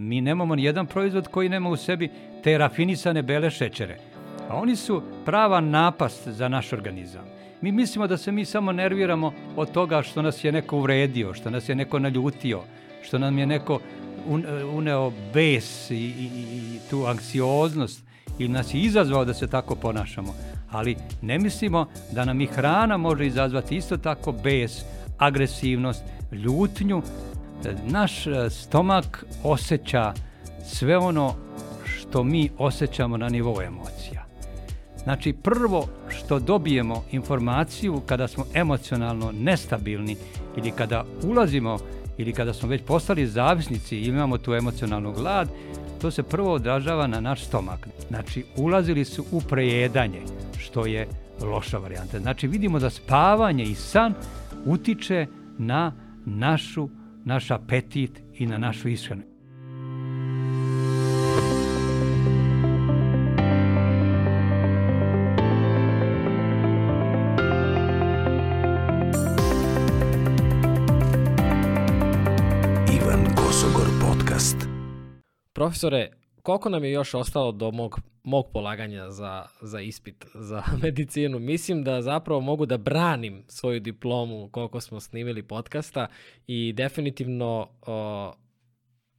Mi nemamo ni jedan proizvod koji nema u sebi te rafinisane bele šećere. A oni su prava napast za naš organizam. Mi mislimo da se mi samo nerviramo od toga što nas je neko uvredio, što nas je neko naljutio, što nam je neko uneo bes i, i, i tu anksioznost ili nas je izazvao da se tako ponašamo. Ali ne mislimo da nam i hrana može izazvati isto tako bes, agresivnost, ljutnju. Naš e, stomak osjeća sve ono što mi osjećamo na nivou emocija. Znači, prvo što dobijemo informaciju kada smo emocionalno nestabilni ili kada ulazimo ili kada smo već postali zavisnici i imamo tu emocionalnu glad, to se prvo odražava na naš stomak. Znači, ulazili su u prejedanje, što je loša varijanta. Znači, vidimo da spavanje i san utiče na našu, naš apetit i na našu ishranu. Profesore, koliko nam je još ostalo do mog, mog polaganja za, za ispit za medicinu? Mislim da zapravo mogu da branim svoju diplomu koliko smo snimili podcasta i definitivno o,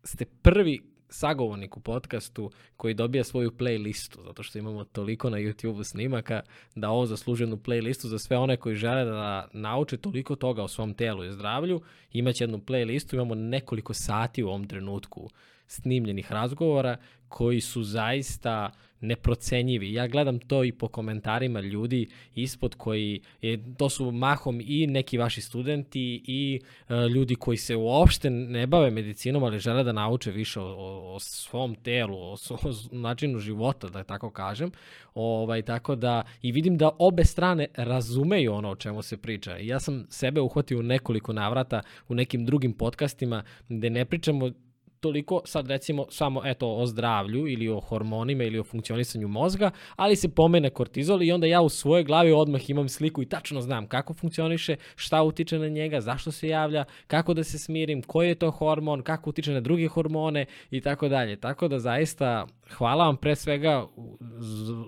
ste prvi sagovornik u podcastu koji dobija svoju playlistu, zato što imamo toliko na YouTube-u snimaka da ovo zaslužuje jednu playlistu za sve one koji žele da nauče toliko toga o svom telu i zdravlju. Imaće jednu playlistu, imamo nekoliko sati u ovom trenutku snimljenih razgovora koji su zaista neprocenjivi. Ja gledam to i po komentarima ljudi ispod koji, je, to su mahom i neki vaši studenti i e, ljudi koji se uopšte ne bave medicinom, ali žele da nauče više o, o, o svom telu, o, o načinu života, da tako kažem. Ovaj, tako da, i vidim da obe strane razumeju ono o čemu se priča. Ja sam sebe uhvatio u nekoliko navrata u nekim drugim podcastima gde ne pričamo toliko sad recimo samo eto o zdravlju ili o hormonima ili o funkcionisanju mozga, ali se pomene kortizol i onda ja u svojoj glavi odmah imam sliku i tačno znam kako funkcioniše, šta utiče na njega, zašto se javlja, kako da se smirim, koji je to hormon, kako utiče na druge hormone i tako dalje. Tako da zaista hvala vam pre svega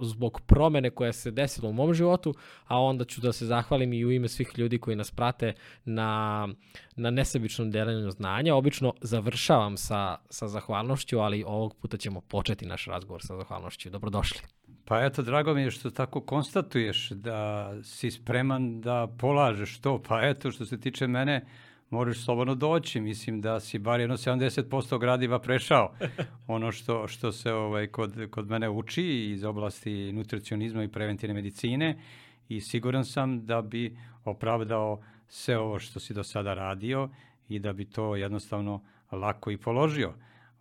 zbog promene koja se desila u mom životu, a onda ću da se zahvalim i u ime svih ljudi koji nas prate na, na nesebičnom delanju znanja. Obično završavam sa, sa zahvalnošću, ali ovog puta ćemo početi naš razgovor sa zahvalnošću. Dobrodošli. Pa eto, drago mi je što tako konstatuješ da si spreman da polažeš to. Pa eto, što se tiče mene, možeš slobodno doći. Mislim da si bar jedno 70% gradiva prešao. Ono što, što se ovaj, kod, kod mene uči iz oblasti nutricionizma i preventivne medicine i siguran sam da bi opravdao sve ovo što si do sada radio i da bi to jednostavno lako i položio.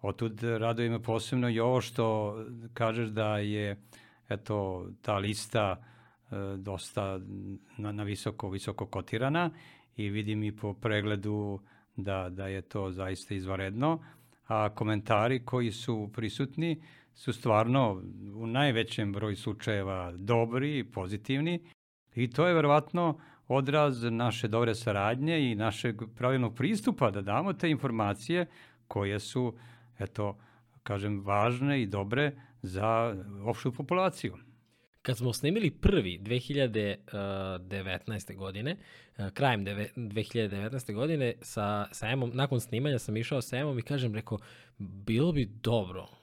Otud raduje me posebno i ovo što kažeš da je eto, ta lista e, dosta na, na visoko, visoko kotirana i vidim i po pregledu da, da je to zaista izvaredno, a komentari koji su prisutni su stvarno u najvećem broju slučajeva dobri i pozitivni i to je verovatno odraz naše dobre saradnje i našeg pravilnog pristupa da damo te informacije koje su, eto, kažem, važne i dobre za opštu populaciju. Kad smo snimili prvi 2019. godine, eh, krajem 2019. godine, sa, sa Emom, nakon snimanja sam išao sa Emom i kažem, rekao, bilo bi dobro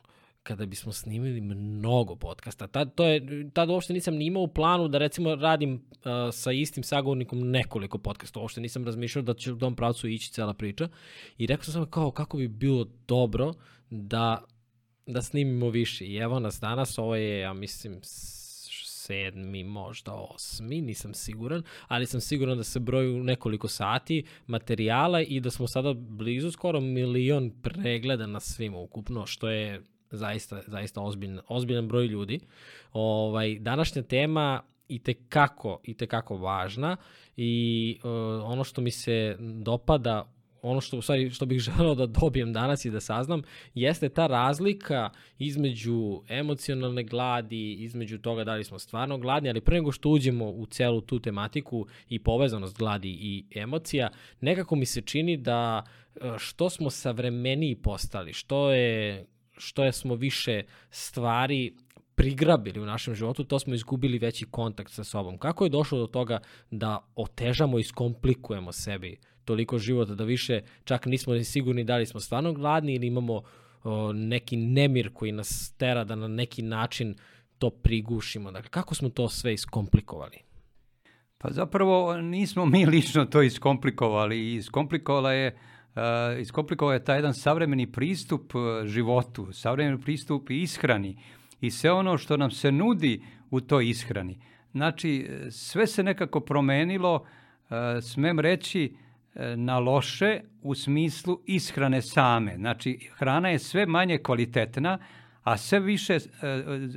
kada bismo snimili mnogo podcasta. Tad, to je, tad uopšte nisam ni imao u planu da recimo radim uh, sa istim sagovornikom nekoliko podcasta. Uopšte nisam razmišljao da će u tom pravcu ići cela priča. I rekao sam kao kako bi bilo dobro da, da snimimo više. I evo nas danas, ovo je, ja mislim, sedmi, možda osmi, nisam siguran, ali sam siguran da se broju nekoliko sati materijala i da smo sada blizu skoro milion pregleda na svima ukupno, što je zaista, zaista ozbiljan, ozbiljan broj ljudi. Ovaj, današnja tema i te kako, i te kako važna i uh, ono što mi se dopada ono što, stvari, što bih želeo da dobijem danas i da saznam, jeste ta razlika između emocionalne gladi, između toga da li smo stvarno gladni, ali pre nego što uđemo u celu tu tematiku i povezanost gladi i emocija, nekako mi se čini da e, što smo savremeniji postali, što je što je smo više stvari prigrabili u našem životu, to smo izgubili veći kontakt sa sobom. Kako je došlo do toga da otežamo i skomplikujemo sebi toliko života da više čak nismo sigurni da li smo stvarno gladni ili imamo o, neki nemir koji nas tera da na neki način to prigušimo. Dakle, kako smo to sve iskomplikovali? Pa zapravo nismo mi lično to iskomplikovali. Iskomplikovala je Uh, iskomplikovao je taj jedan savremeni pristup životu, savremeni pristup ishrani i sve ono što nam se nudi u toj ishrani. Znači, sve se nekako promenilo, smem reći, na loše u smislu ishrane same. Znači, hrana je sve manje kvalitetna, a sve više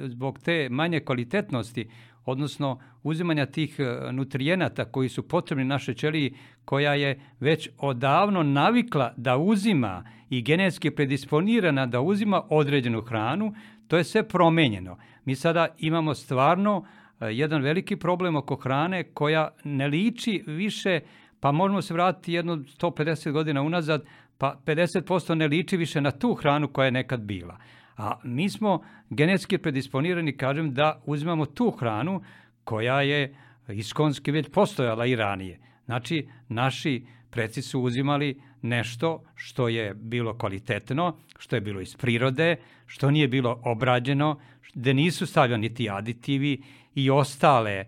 zbog te manje kvalitetnosti, odnosno uzimanja tih e, nutrijenata koji su potrebni našoj ćeliji, koja je već odavno navikla da uzima i genetski predisponirana da uzima određenu hranu, to je sve promenjeno. Mi sada imamo stvarno e, jedan veliki problem oko hrane koja ne liči više pa možemo se vratiti jedno 150 godina unazad, pa 50% ne liči više na tu hranu koja je nekad bila. A mi smo genetski predisponirani, kažem, da uzimamo tu hranu koja je iskonski već postojala i ranije. Znači, naši preci su uzimali nešto što je bilo kvalitetno, što je bilo iz prirode, što nije bilo obrađeno, gde nisu stavljani ti aditivi i ostale, e,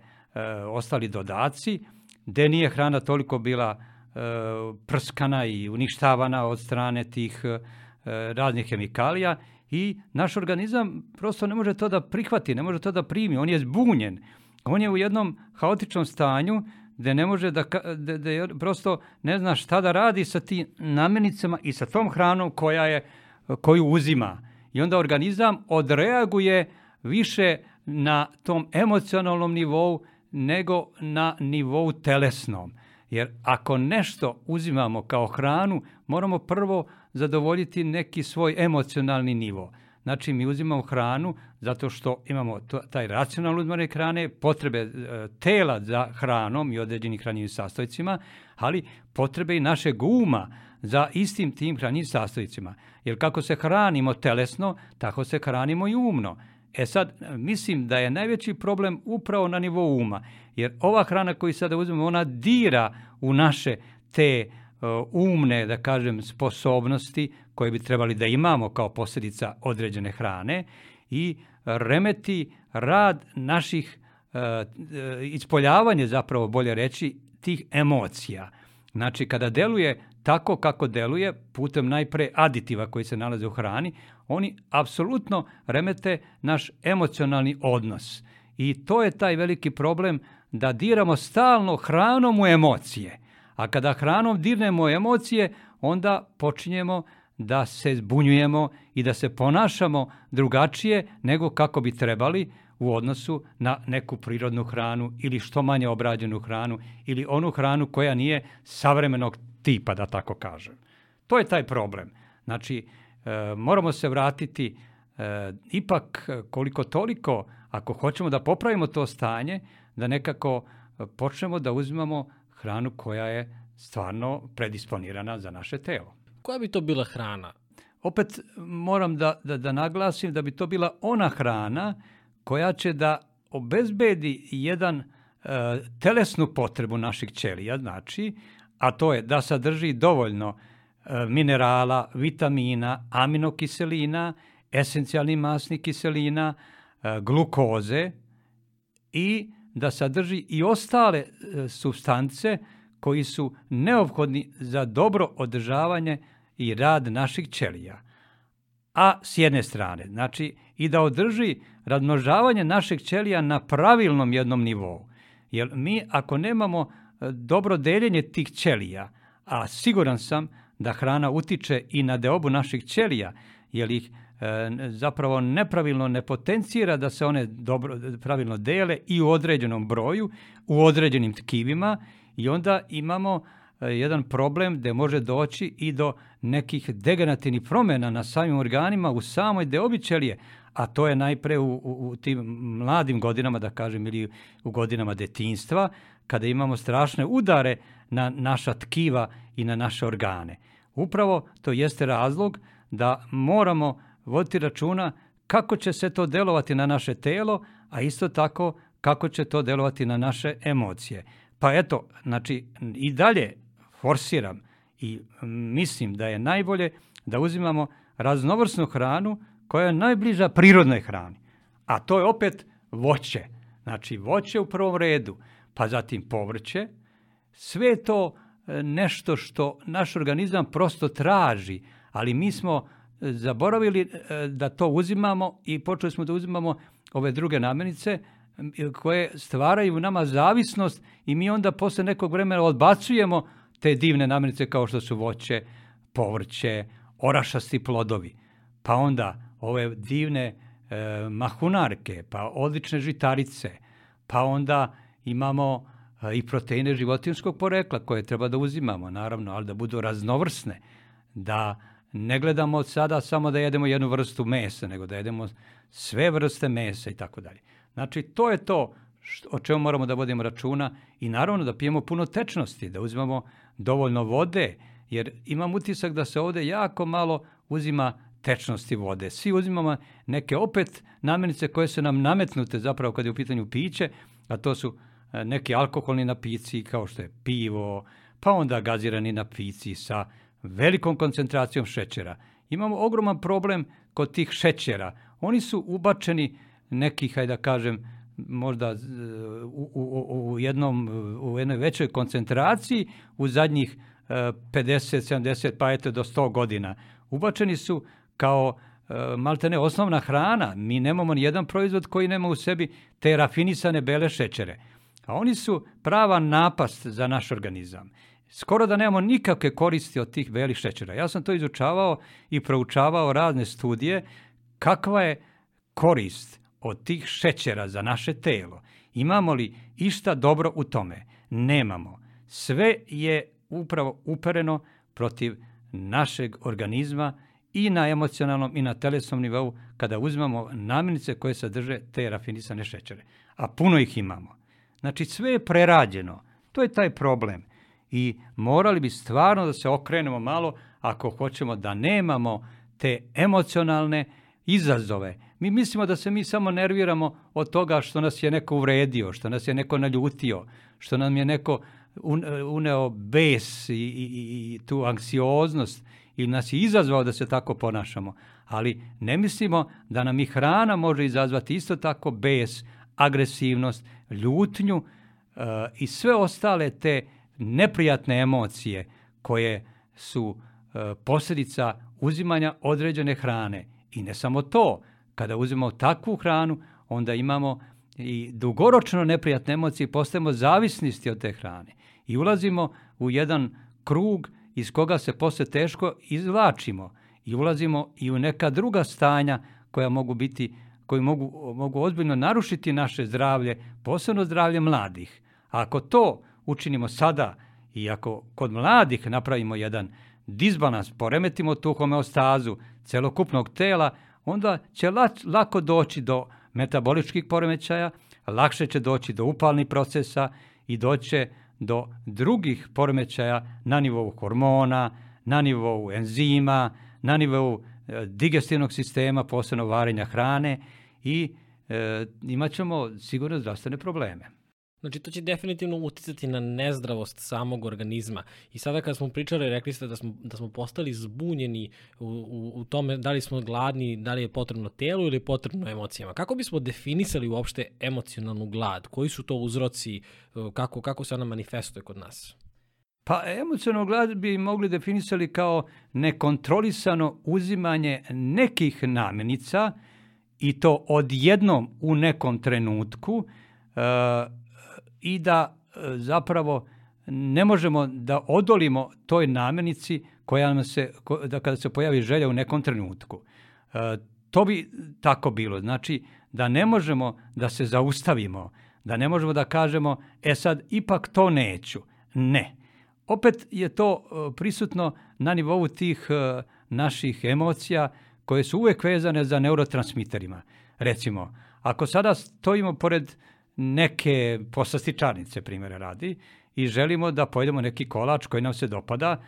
ostali dodaci, gde nije hrana toliko bila e, prskana i uništavana od strane tih e, raznih hemikalija i naš organizam prosto ne može to da prihvati, ne može to da primi, on je zbunjen. On je u jednom haotičnom stanju gde ne može da, da, da prosto ne zna šta da radi sa tim namirnicama i sa tom hranom koja je, koju uzima. I onda organizam odreaguje više na tom emocionalnom nivou nego na nivou telesnom. Jer ako nešto uzimamo kao hranu, moramo prvo zadovoljiti neki svoj emocionalni nivo. Znači, mi uzimamo hranu zato što imamo to, taj racionalno uzmane hrane, potrebe e, tela za hranom i određenim hranjivim sastojcima, ali potrebe i našeg uma za istim tim hranjivim sastojcima. Jer kako se hranimo telesno, tako se hranimo i umno. E sad, mislim da je najveći problem upravo na nivou uma, jer ova hrana koju sada uzmemo, ona dira u naše te umne, da kažem, sposobnosti koje bi trebali da imamo kao posljedica određene hrane i remeti rad naših, uh, ispoljavanje zapravo, bolje reći, tih emocija. Znači, kada deluje tako kako deluje, putem najpre aditiva koji se nalaze u hrani, oni apsolutno remete naš emocionalni odnos. I to je taj veliki problem da diramo stalno hranom u emocije. A kada hranom dirnemo emocije, onda počinjemo da se zbunjujemo i da se ponašamo drugačije nego kako bi trebali u odnosu na neku prirodnu hranu ili što manje obrađenu hranu ili onu hranu koja nije savremenog tipa, da tako kažem. To je taj problem. Znači, e, moramo se vratiti e, ipak koliko toliko, ako hoćemo da popravimo to stanje, da nekako počnemo da uzimamo hranu koja je stvarno predisponirana za naše telo. Koja bi to bila hrana? Opet moram da, da, da naglasim da bi to bila ona hrana koja će da obezbedi jedan e, telesnu potrebu naših ćelija, znači, a to je da sadrži dovoljno e, minerala, vitamina, aminokiselina, esencijalnih masnih kiselina, e, glukoze i da sadrži i ostale e, substance koji su neophodni za dobro održavanje i rad naših ćelija. A s jedne strane, znači i da održi razmnožavanje našeg ćelija na pravilnom jednom nivou. Jer mi ako nemamo dobro deljenje tih ćelija, a siguran sam da hrana utiče i na deobu naših ćelija, jer ih e, zapravo nepravilno ne potencira da se one dobro, pravilno dele i u određenom broju, u određenim tkivima i onda imamo e, e, jedan problem gde može doći i do nekih degenerativnih promjena na samim organima u samoj deobi ćelije, a to je najpre u, u, u tim mladim godinama, da kažem, ili u godinama detinstva, kada imamo strašne udare na naša tkiva i na naše organe. Upravo to jeste razlog da moramo voditi računa kako će se to delovati na naše telo, a isto tako kako će to delovati na naše emocije. Pa eto, znači i dalje forsiram i mislim da je najbolje da uzimamo raznovrsnu hranu koja je najbliža prirodnoj hrani. A to je opet voće. Znači voće u prvom redu, pa zatim povrće. Sve to e, nešto što naš organizam prosto traži, ali mi smo zaboravili e, da to uzimamo i počeli smo da uzimamo ove druge namirnice koje stvaraju u nama zavisnost i mi onda posle nekog vremena odbacujemo te divne namirnice kao što su voće, povrće, orašasti plodovi. Pa onda ove divne e, mahunarke, pa odlične žitarice, pa onda imamo e, i proteine životinskog porekla koje treba da uzimamo, naravno, ali da budu raznovrsne, da ne gledamo sada samo da jedemo jednu vrstu mesa, nego da jedemo sve vrste mesa i tako dalje. Znači, to je to što, o čemu moramo da vodimo računa i naravno da pijemo puno tečnosti, da uzimamo dovoljno vode, jer imam utisak da se ovde jako malo uzima tečnosti vode. Svi uzimamo neke opet namirnice koje su nam nametnute zapravo kad je u pitanju piće, a to su e, neki alkoholni napici kao što je pivo, pa onda gazirani napici sa velikom koncentracijom šećera. Imamo ogroman problem kod tih šećera. Oni su ubačeni nekih, hajde da kažem, možda e, u, u, u, jednom, u jednoj većoj koncentraciji u zadnjih 50, e, 70, pa eto do 100 godina. Ubačeni su kao e, maltene osnovna hrana. Mi nemamo ni jedan proizvod koji nema u sebi te rafinisane bele šećere. A oni su prava napast za naš organizam. Skoro da nemamo nikakve koristi od tih belih šećera. Ja sam to izučavao i proučavao razne studije kakva je korist od tih šećera za naše telo. Imamo li išta dobro u tome? Nemamo. Sve je upravo upereno protiv našeg organizma i na emocionalnom i na telesnom nivou kada uzmemo namirnice koje sadrže te rafinisane šećere. A puno ih imamo. Znači sve je prerađeno. To je taj problem. I morali bi stvarno da se okrenemo malo ako hoćemo da nemamo te emocionalne izazove. Mi mislimo da se mi samo nerviramo od toga što nas je neko uvredio, što nas je neko naljutio, što nam je neko uneo bes i, i, i tu anksioznost ili nas je izazvao da se tako ponašamo. Ali ne mislimo da nam i hrana može izazvati isto tako bes, agresivnost, ljutnju uh, i sve ostale te neprijatne emocije koje su uh, posljedica uzimanja određene hrane. I ne samo to, kada uzimamo takvu hranu, onda imamo i dugoročno neprijatne emocije i postajemo zavisnisti od te hrane. I ulazimo u jedan krug iz koga se posle teško izvlačimo i ulazimo i u neka druga stanja koja mogu biti koji mogu, mogu ozbiljno narušiti naše zdravlje, posebno zdravlje mladih. A ako to učinimo sada i ako kod mladih napravimo jedan disbalans, poremetimo tu homeostazu celokupnog tela, onda će lako doći do metaboličkih poremećaja, lakše će doći do upalnih procesa i doće do drugih poremećaja na nivou hormona, na nivou enzima, na nivou e, digestivnog sistema, posebno varenja hrane i e, imat ćemo sigurno zdravstvene probleme. Znači, to će definitivno uticati na nezdravost samog organizma. I sada kad smo pričali, rekli ste da smo, da smo postali zbunjeni u, u, u tome da li smo gladni, da li je potrebno telu ili je potrebno emocijama. Kako bismo definisali uopšte emocionalnu glad? Koji su to uzroci? Kako, kako se ona manifestuje kod nas? Pa emocionalnu glad bi mogli definisali kao nekontrolisano uzimanje nekih namirnica i to odjednom u nekom trenutku, uh, i da e, zapravo ne možemo da odolimo toj namirnici koja nam se, da kada se pojavi želja u nekom trenutku. E, to bi tako bilo. Znači, da ne možemo da se zaustavimo, da ne možemo da kažemo, e sad, ipak to neću. Ne. opet je to prisutno na nivou tih naših emocija koje su uvek vezane za neurotransmiterima. Recimo, ako sada stojimo pored neke poslastičarnice, primjera radi, i želimo da pojedemo neki kolač koji nam se dopada,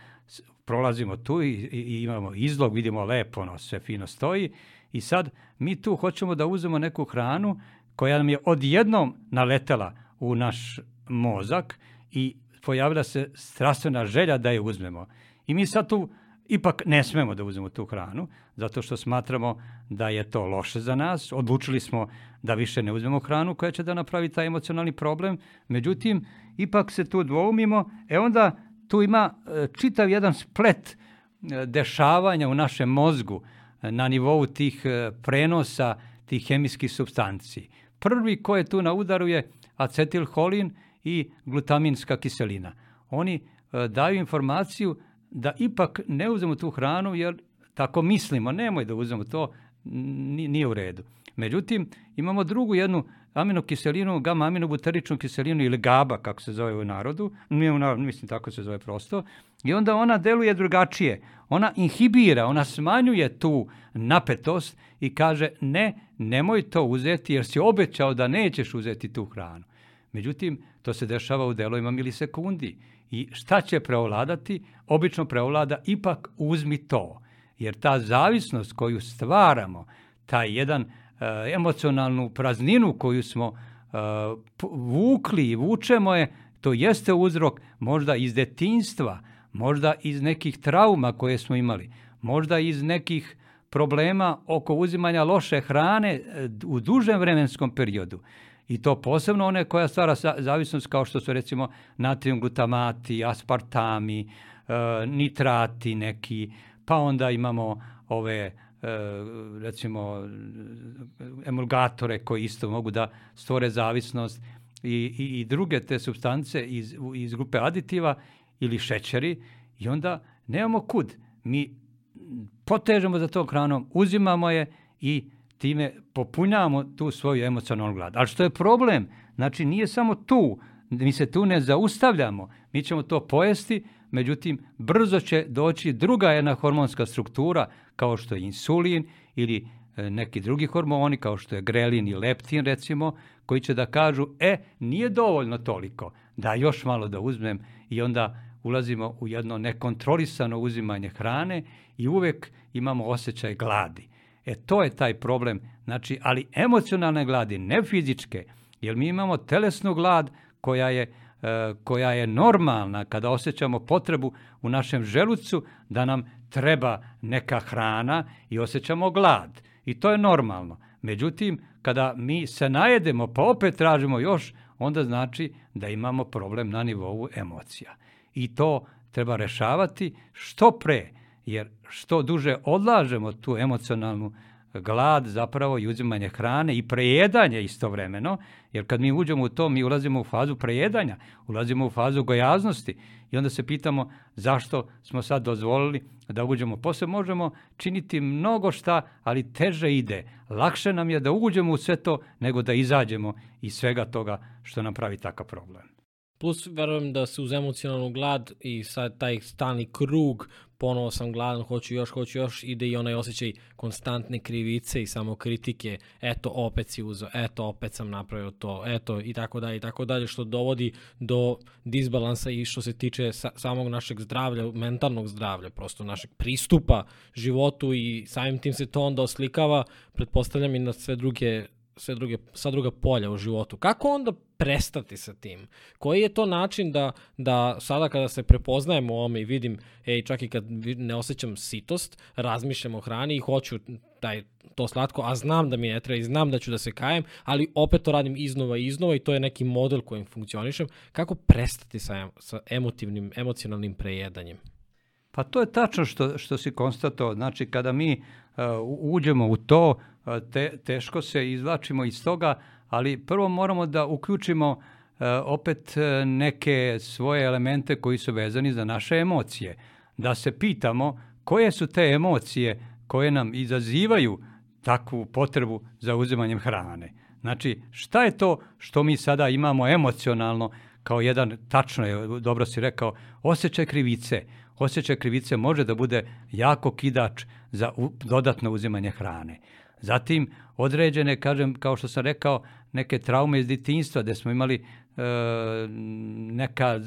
prolazimo tu i, i, imamo izlog, vidimo lepo, ono, sve fino stoji i sad mi tu hoćemo da uzmemo neku hranu koja nam je odjednom naletela u naš mozak i pojavila se strastvena želja da je uzmemo. I mi sad tu ipak ne smemo da uzmemo tu hranu, zato što smatramo da je to loše za nas. Odlučili smo da više ne uzmemo hranu koja će da napravi taj emocionalni problem. Međutim, ipak se tu dvoumimo, e onda tu ima e, čitav jedan splet e, dešavanja u našem mozgu e, na nivou tih prenosa tih hemijskih substanci. Prvi ko je tu na udaru je acetilholin i glutaminska kiselina. Oni daju informaciju da ipak ne uzmemo tu hranu jer tako mislimo, nemoj da uzmemo to, nije u redu. Međutim, imamo drugu jednu aminokiselinu, gamma aminobuteričnu kiselinu ili GABA, kako se zove u narodu, nije u narodu, mislim tako se zove prosto, i onda ona deluje drugačije. Ona inhibira, ona smanjuje tu napetost i kaže ne, nemoj to uzeti jer si obećao da nećeš uzeti tu hranu. Međutim, to se dešava u delovima milisekundi. I šta će preovladati? Obično preovlada ipak uzmi to. Jer ta zavisnost koju stvaramo, taj jedan uh, emocionalnu prazninu koju smo uh, vukli i vučemo je, to jeste uzrok možda iz detinstva, možda iz nekih trauma koje smo imali, možda iz nekih problema oko uzimanja loše hrane u dužem vremenskom periodu. I to posebno one koja stvara zavisnost kao što su recimo natrium glutamati, aspartami, e, nitrati neki, pa onda imamo ove e, recimo emulgatore koji isto mogu da stvore zavisnost i, i, i druge te substance iz, iz grupe aditiva ili šećeri i onda nemamo kud. Mi potežemo za tom hranom, uzimamo je i time popunjavamo tu svoju emocionalnu glad. Ali što je problem, znači nije samo tu, mi se tu ne zaustavljamo, mi ćemo to pojesti, međutim brzo će doći druga jedna hormonska struktura kao što je insulin ili e, neki drugi hormoni kao što je grelin i leptin recimo, koji će da kažu, e, nije dovoljno toliko, da još malo da uzmem i onda ulazimo u jedno nekontrolisano uzimanje hrane i uvek imamo osjećaj gladi. E to je taj problem, znači, ali emocionalne gladi, ne fizičke, jer mi imamo telesnu glad koja je, e, koja je normalna kada osjećamo potrebu u našem želucu da nam treba neka hrana i osjećamo glad. I to je normalno. Međutim, kada mi se najedemo pa opet tražimo još, onda znači da imamo problem na nivou emocija. I to treba rešavati što pre jer što duže odlažemo tu emocionalnu glad zapravo i uzimanje hrane i prejedanje istovremeno, jer kad mi uđemo u to, mi ulazimo u fazu prejedanja, ulazimo u fazu gojaznosti i onda se pitamo zašto smo sad dozvolili da uđemo. Posle možemo činiti mnogo šta, ali teže ide. Lakše nam je da uđemo u sve to nego da izađemo iz svega toga što nam pravi takav problem. Plus, verujem da se uz emocionalnu glad i sad taj stalni krug, ponovo sam gladan, hoću još, hoću još, ide i onaj osjećaj konstantne krivice i samo kritike, eto, opet si uzeo, eto, opet sam napravio to, eto, i tako dalje, i tako dalje, što dovodi do disbalansa i što se tiče sa, samog našeg zdravlja, mentalnog zdravlja, prosto našeg pristupa životu i samim tim se to onda oslikava, pretpostavljam i na sve druge sve druge, sva druga polja u životu. Kako onda prestati sa tim? Koji je to način da, da sada kada se prepoznajemo u ome i vidim, ej, čak i kad ne osjećam sitost, razmišljam o hrani i hoću taj, to slatko, a znam da mi ne treba i znam da ću da se kajem, ali opet to radim iznova i iznova i to je neki model kojim funkcionišem. Kako prestati sa, sa emotivnim, emocionalnim prejedanjem? Pa to je tačno što, što si konstatovao. Znači, kada mi uh, uđemo u to, uh, te, teško se izvlačimo iz toga, ali prvo moramo da uključimo uh, opet neke svoje elemente koji su vezani za naše emocije. Da se pitamo koje su te emocije koje nam izazivaju takvu potrebu za uzimanjem hrane. Znači, šta je to što mi sada imamo emocionalno kao jedan, tačno je, dobro si rekao, osjećaj krivice. Osjećaj krivice može da bude jako kidač za dodatno uzimanje hrane. Zatim, određene, kažem, kao što sam rekao, neke traume iz ditinstva, gde smo imali e, neka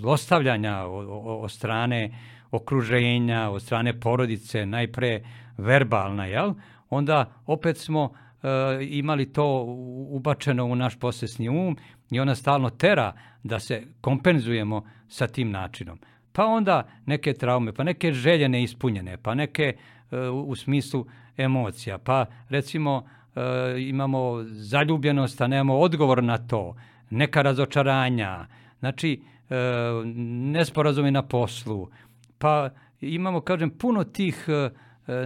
zlostavljanja od strane okruženja, od strane porodice, najpre verbalna, jel? onda opet smo e, imali to ubačeno u naš posesni um i ona stalno tera da se kompenzujemo sa tim načinom. Pa onda neke traume, pa neke želje neispunjene, pa neke e, u smislu emocija, pa recimo e, imamo zaljubljenost, a nemamo odgovor na to, neka razočaranja, znači e, nesporazumi na poslu, pa imamo, kažem, puno tih e,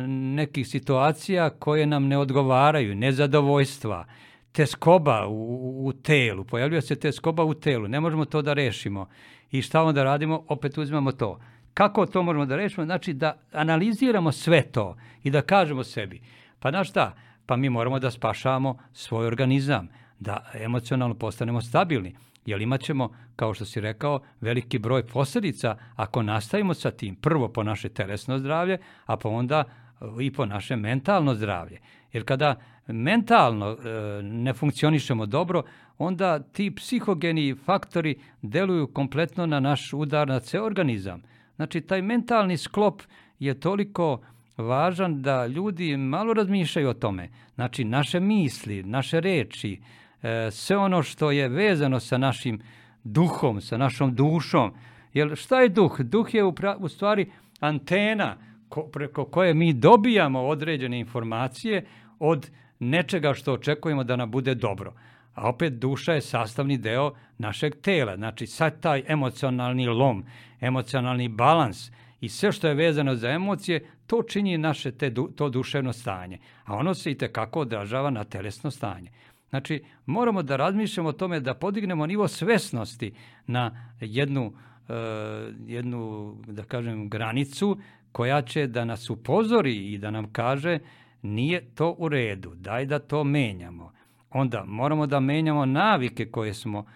nekih situacija koje nam ne odgovaraju, nezadovoljstva, teskoba u, u telu, pojavljuje se teskoba u telu, ne možemo to da rešimo. I šta onda radimo? Opet uzimamo to. Kako to možemo da rešimo? Znači da analiziramo sve to i da kažemo sebi, pa znaš šta, pa mi moramo da spašavamo svoj organizam, da emocionalno postanemo stabilni. Jer imat ćemo, kao što si rekao, veliki broj posledica ako nastavimo sa tim. Prvo po naše telesno zdravlje, a pa onda i po naše mentalno zdravlje. Jer kada mentalno e, ne funkcionišemo dobro, onda ti psihogeni faktori deluju kompletno na naš udar na ceo organizam. Znači, taj mentalni sklop je toliko važan da ljudi malo razmišljaju o tome. Znači, naše misli, naše reči, e, sve ono što je vezano sa našim duhom, sa našom dušom. Jer šta je duh? Duh je u, pra, u stvari antena ko, preko koje mi dobijamo određene informacije od nečega što očekujemo da nam bude dobro. A opet duša je sastavni deo našeg tela. Znači sad taj emocionalni lom, emocionalni balans i sve što je vezano za emocije, to čini naše te, to duševno stanje. A ono se i tekako odražava na telesno stanje. Znači, moramo da razmišljamo o tome da podignemo nivo svesnosti na jednu, uh, jednu da kažem, granicu koja će da nas upozori i da nam kaže nije to u redu, daj da to menjamo. Onda moramo da menjamo navike koje smo uh,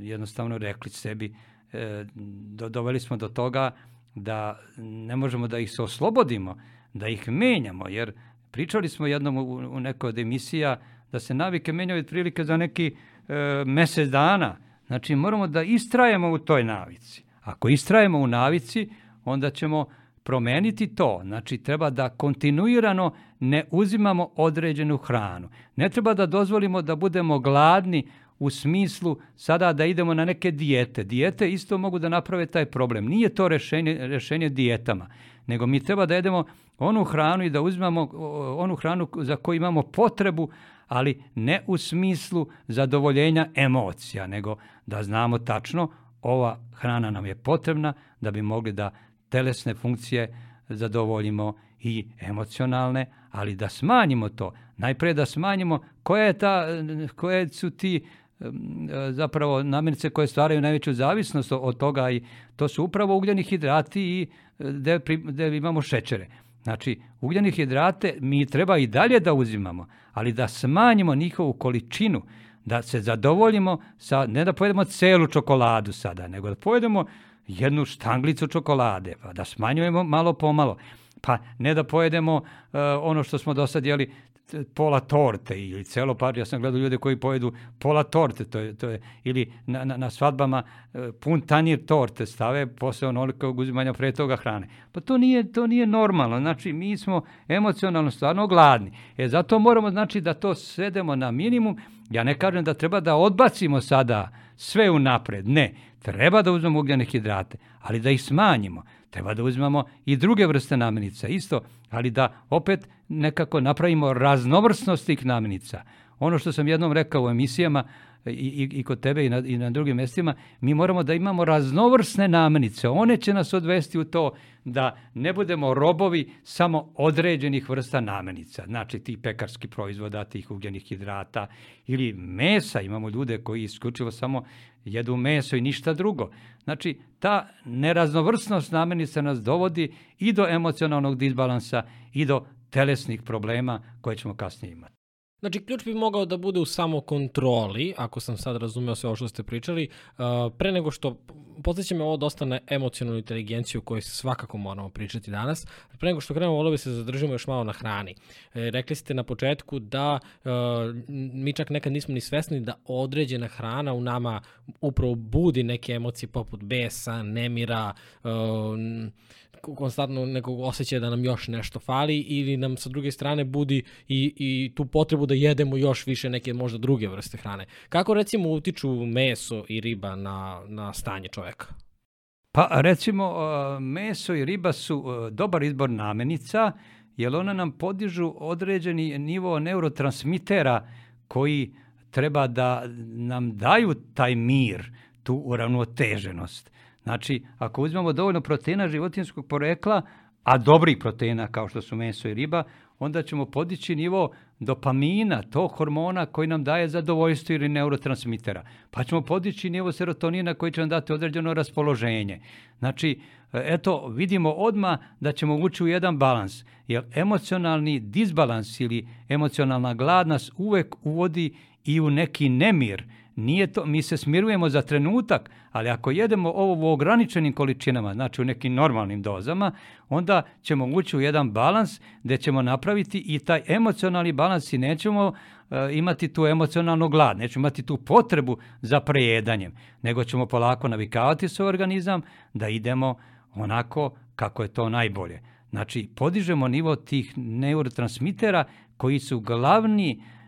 jednostavno rekli sebi, uh, doveli smo do toga da ne možemo da ih se oslobodimo, da ih menjamo, jer pričali smo jednom u, u nekoj od emisija da se navike menjaju otprilike za neki e, mesec dana. Znači moramo da istrajemo u toj navici. Ako istrajemo u navici, onda ćemo promeniti to. Znači, treba da kontinuirano ne uzimamo određenu hranu. Ne treba da dozvolimo da budemo gladni u smislu sada da idemo na neke dijete. Dijete isto mogu da naprave taj problem. Nije to rešenje, rešenje dijetama, nego mi treba da jedemo onu hranu i da uzimamo onu hranu za koju imamo potrebu, ali ne u smislu zadovoljenja emocija, nego da znamo tačno ova hrana nam je potrebna da bi mogli da telesne funkcije zadovoljimo i emocionalne, ali da smanjimo to. Najpre da smanjimo koja je ta, koje su ti zapravo namirnice koje stvaraju najveću zavisnost od toga i to su upravo ugljeni hidrati i gde, gde imamo šećere. Znači, ugljeni hidrate mi treba i dalje da uzimamo, ali da smanjimo njihovu količinu, da se zadovoljimo sa, ne da pojedemo celu čokoladu sada, nego da pojedemo jednu štanglicu čokolade, pa da smanjujemo malo po malo. Pa ne da pojedemo uh, ono što smo do sad jeli pola torte ili celo par, ja sam gledao ljude koji pojedu pola torte, to je, to je ili na, na, na svadbama uh, pun tanjir torte stave posle onoliko uzimanja pre toga hrane. Pa to nije, to nije normalno, znači mi smo emocionalno stvarno gladni. E zato moramo znači da to svedemo na minimum, ja ne kažem da treba da odbacimo sada sve unapred, ne, treba da uzmemo ugljene hidrate, ali da ih smanjimo. Treba da uzmemo i druge vrste namirnica, isto, ali da opet nekako napravimo raznovrsnost tih namirnica. Ono što sam jednom rekao u emisijama, i, i, i kod tebe i na, i na drugim mestima, mi moramo da imamo raznovrsne namirnice. One će nas odvesti u to da ne budemo robovi samo određenih vrsta namirnica. Znači, ti pekarski proizvoda, tih ugljenih hidrata ili mesa. Imamo ljude koji isključivo samo jedu meso i ništa drugo. Znači, ta neraznovrsnost namirnica nas dovodi i do emocionalnog disbalansa i do telesnih problema koje ćemo kasnije imati. Znači, ključ bi mogao da bude u samokontroli, ako sam sad razumeo sve ovo što ste pričali, uh, pre nego što, podsjeća me ovo dosta na emocionalnu inteligenciju o kojoj svakako moramo pričati danas, pre nego što krenemo, volio bi se zadržimo još malo na hrani. E, rekli ste na početku da uh, mi čak nekad nismo ni svesni da određena hrana u nama upravo budi neke emocije poput besa, nemira, uh, konstantno nekog osjećaja da nam još nešto fali ili nam sa druge strane budi i, i tu potrebu da jedemo još više neke možda druge vrste hrane. Kako recimo utiču meso i riba na, na stanje čoveka? Pa recimo meso i riba su dobar izbor namenica jer one nam podižu određeni nivo neurotransmitera koji treba da nam daju taj mir, tu uravnoteženost. Znači, ako uzmemo dovoljno proteina životinskog porekla, a dobrih proteina kao što su meso i riba, onda ćemo podići nivo dopamina, tog hormona koji nam daje zadovoljstvo ili neurotransmitera. Pa ćemo podići nivo serotonina koji će nam dati određeno raspoloženje. Znači, eto, vidimo odma da ćemo ući u jedan balans. Jer emocionalni disbalans ili emocionalna glad nas uvek uvodi i u neki nemir, Nije to, mi se smirujemo za trenutak, ali ako jedemo ovo u ograničenim količinama, znači u nekim normalnim dozama, onda ćemo ući u jedan balans gde ćemo napraviti i taj emocionalni balans i nećemo uh, imati tu emocionalnu glad, nećemo imati tu potrebu za prejedanjem, nego ćemo polako navikavati svoj organizam da idemo onako kako je to najbolje. Znači, podižemo nivo tih neurotransmitera koji su glavni E,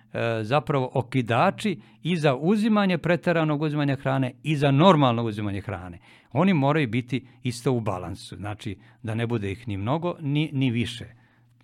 zapravo okidači i za uzimanje preteranog uzimanja hrane i za normalno uzimanje hrane. Oni moraju biti isto u balansu, znači da ne bude ih ni mnogo ni, ni više.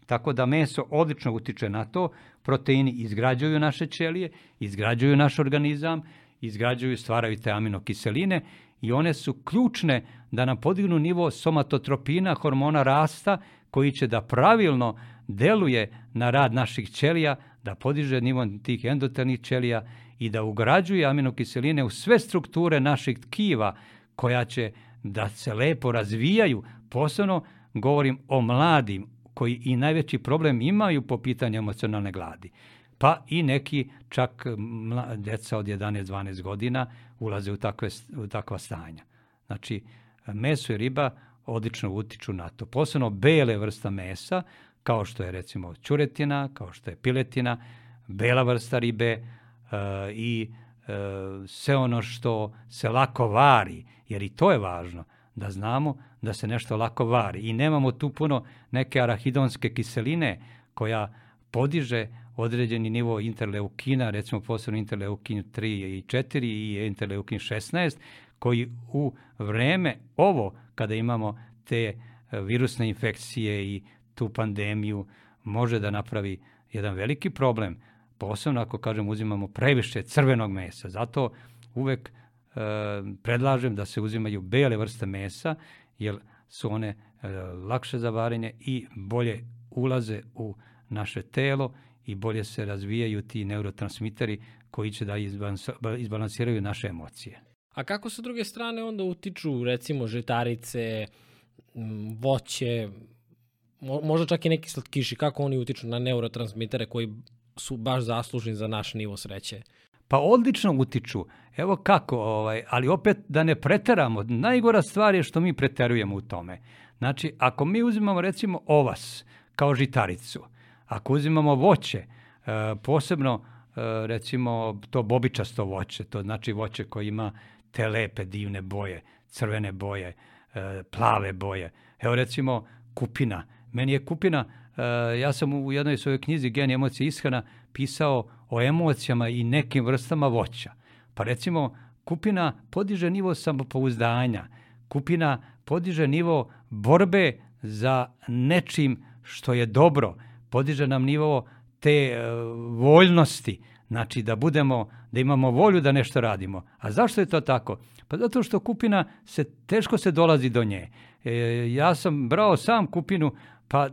Tako da meso odlično utiče na to, proteini izgrađuju naše ćelije, izgrađuju naš organizam, izgrađuju, stvaraju te aminokiseline i one su ključne da nam podignu nivo somatotropina, hormona rasta, koji će da pravilno deluje na rad naših ćelija, da podiže nivo tih endotelnih ćelija i da ugrađuje aminokiseline u sve strukture naših tkiva koja će da se lepo razvijaju. Posebno govorim o mladim koji i najveći problem imaju po pitanju emocionalne gladi. Pa i neki čak deca od 11-12 godina ulaze u, takve, u takva stanja. Znači, meso i riba odlično utiču na to. Posebno bele vrsta mesa, kao što je recimo čuretina, kao što je piletina, bela vrsta ribe e, i e, sve ono što se lako vari, jer i to je važno da znamo da se nešto lako vari. I nemamo tu puno neke arahidonske kiseline koja podiže određeni nivo interleukina, recimo posebno interleukin 3 i 4 i interleukin 16, koji u vreme ovo, kada imamo te e, virusne infekcije i tu pandemiju može da napravi jedan veliki problem, posebno ako, kažem, uzimamo previše crvenog mesa. Zato uvek e, predlažem da se uzimaju bele vrste mesa, jer su one e, lakše za varenje i bolje ulaze u naše telo i bolje se razvijaju ti neurotransmiteri koji će da izbalansiraju naše emocije. A kako sa druge strane onda utiču recimo žitarice, voće, možda čak i neki slatkiši, kako oni utiču na neurotransmitere koji su baš zaslužni za naš nivo sreće? Pa odlično utiču. Evo kako, ovaj, ali opet da ne preteramo. Najgora stvar je što mi preterujemo u tome. Znači, ako mi uzimamo recimo ovas kao žitaricu, ako uzimamo voće, e, posebno e, recimo to bobičasto voće, to znači voće koje ima te lepe divne boje, crvene boje, e, plave boje. Evo recimo kupina, Meni je Kupina, uh, ja sam u jednoj svojoj knjizi Gen emocije ishrana pisao o emocijama i nekim vrstama voća. Pa recimo, Kupina podiže nivo samopouzdanja, Kupina podiže nivo borbe za nečim što je dobro, podiže nam nivo te uh, voljnosti, znači da budemo, da imamo volju da nešto radimo. A zašto je to tako? Pa zato što kupina se, teško se dolazi do nje. E, ja sam brao sam kupinu, Pa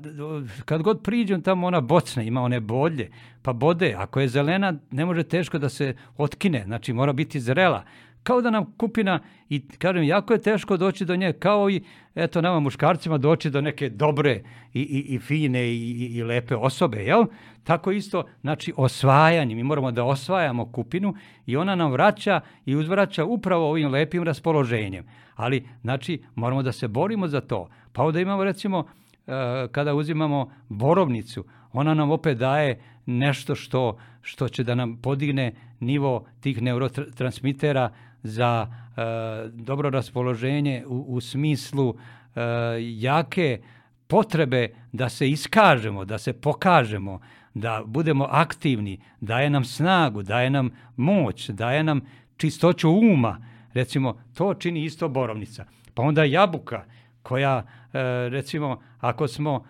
kad god priđem tamo ona bocna, ima one bolje, pa bode, ako je zelena ne može teško da se otkine, znači mora biti zrela. kao da nam kupina i kažem, jako je teško doći do nje, kao i eto nama muškarcima doći do neke dobre i, i, i fine i, i, lepe osobe, jel? Tako isto, znači osvajanje, mi moramo da osvajamo kupinu i ona nam vraća i uzvraća upravo ovim lepim raspoloženjem. Ali, znači, moramo da se borimo za to. Pa ovdje imamo recimo, kada uzimamo borovnicu, ona nam opet daje nešto što, što će da nam podigne nivo tih neurotransmitera za e, dobro raspoloženje u, u smislu e, jake potrebe da se iskažemo, da se pokažemo, da budemo aktivni, daje nam snagu, daje nam moć, daje nam čistoću uma. Recimo, to čini isto borovnica. Pa onda jabuka koja, recimo, ako smo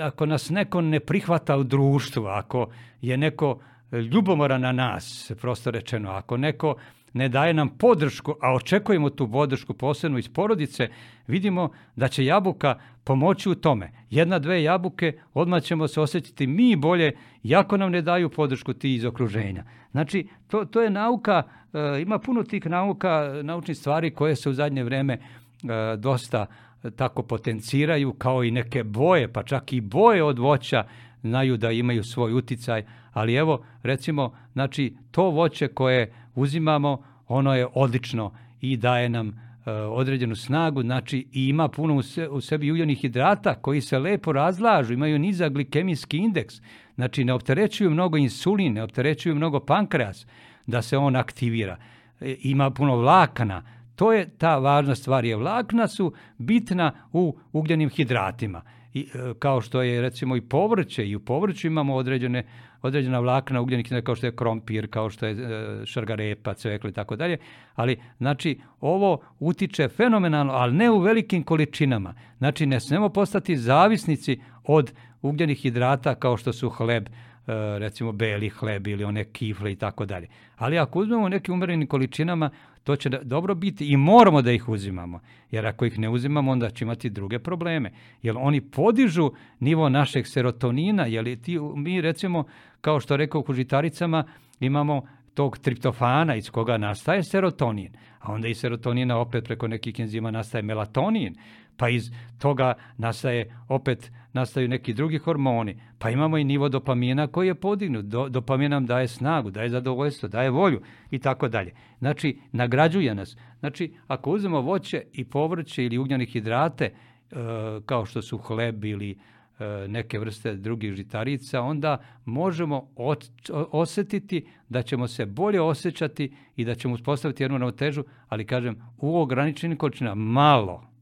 ako nas neko ne prihvata u društvu, ako je neko ljubomoran na nas, prosto rečeno, ako neko ne daje nam podršku, a očekujemo tu podršku posebno iz porodice, vidimo da će jabuka pomoći u tome. Jedna, dve jabuke, odmah ćemo se osjetiti mi bolje, jako nam ne daju podršku ti iz okruženja. Znači, to, to je nauka, e, ima puno tih nauka, naučnih stvari koje se u zadnje vreme e, dosta tako potenciraju kao i neke boje, pa čak i boje od voća znaju da imaju svoj uticaj, ali evo recimo znači to voće koje uzimamo ono je odlično i daje nam e, određenu snagu, znači i ima puno u, se, u sebi ugljenih hidrata koji se lepo razlažu, imaju nizak glikemijski indeks, znači ne opterećuju mnogo insulin, ne opterećuju mnogo pankreas da se on aktivira. E, ima puno vlakana, To je ta važna stvar, je vlakna su bitna u ugljenim hidratima. I, e, kao što je recimo i povrće, i u povrću imamo određene, određena vlakna ugljenih hidrata, kao što je krompir, kao što je e, šargarepa, cvekli i tako dalje. Ali, znači, ovo utiče fenomenalno, ali ne u velikim količinama. Znači, ne smemo postati zavisnici od ugljenih hidrata kao što su hleb, E, recimo beli hleb ili one kifle i tako dalje. Ali ako uzmemo nekim umerenim količinama, to će da, dobro biti i moramo da ih uzimamo. Jer ako ih ne uzimamo, onda će imati druge probleme. Jer oni podižu nivo našeg serotonina, jer ti, mi recimo, kao što rekao u žitaricama, imamo tog triptofana iz koga nastaje serotonin, a onda iz serotonina opet preko nekih enzima nastaje melatonin, pa iz toga nastaje opet nastaju neki drugi hormoni, pa imamo i nivo dopamina koji je podignut. Do, dopamin nam daje snagu, daje zadovoljstvo, daje volju i tako dalje. Znači, nagrađuje nas. Znači, ako uzmemo voće i povrće ili ugnjane hidrate, e, kao što su hleb ili e, neke vrste drugih žitarica, onda možemo osetiti da ćemo se bolje osjećati i da ćemo uspostaviti jednu ravnotežu, ali kažem, u ograničenim količinama malo,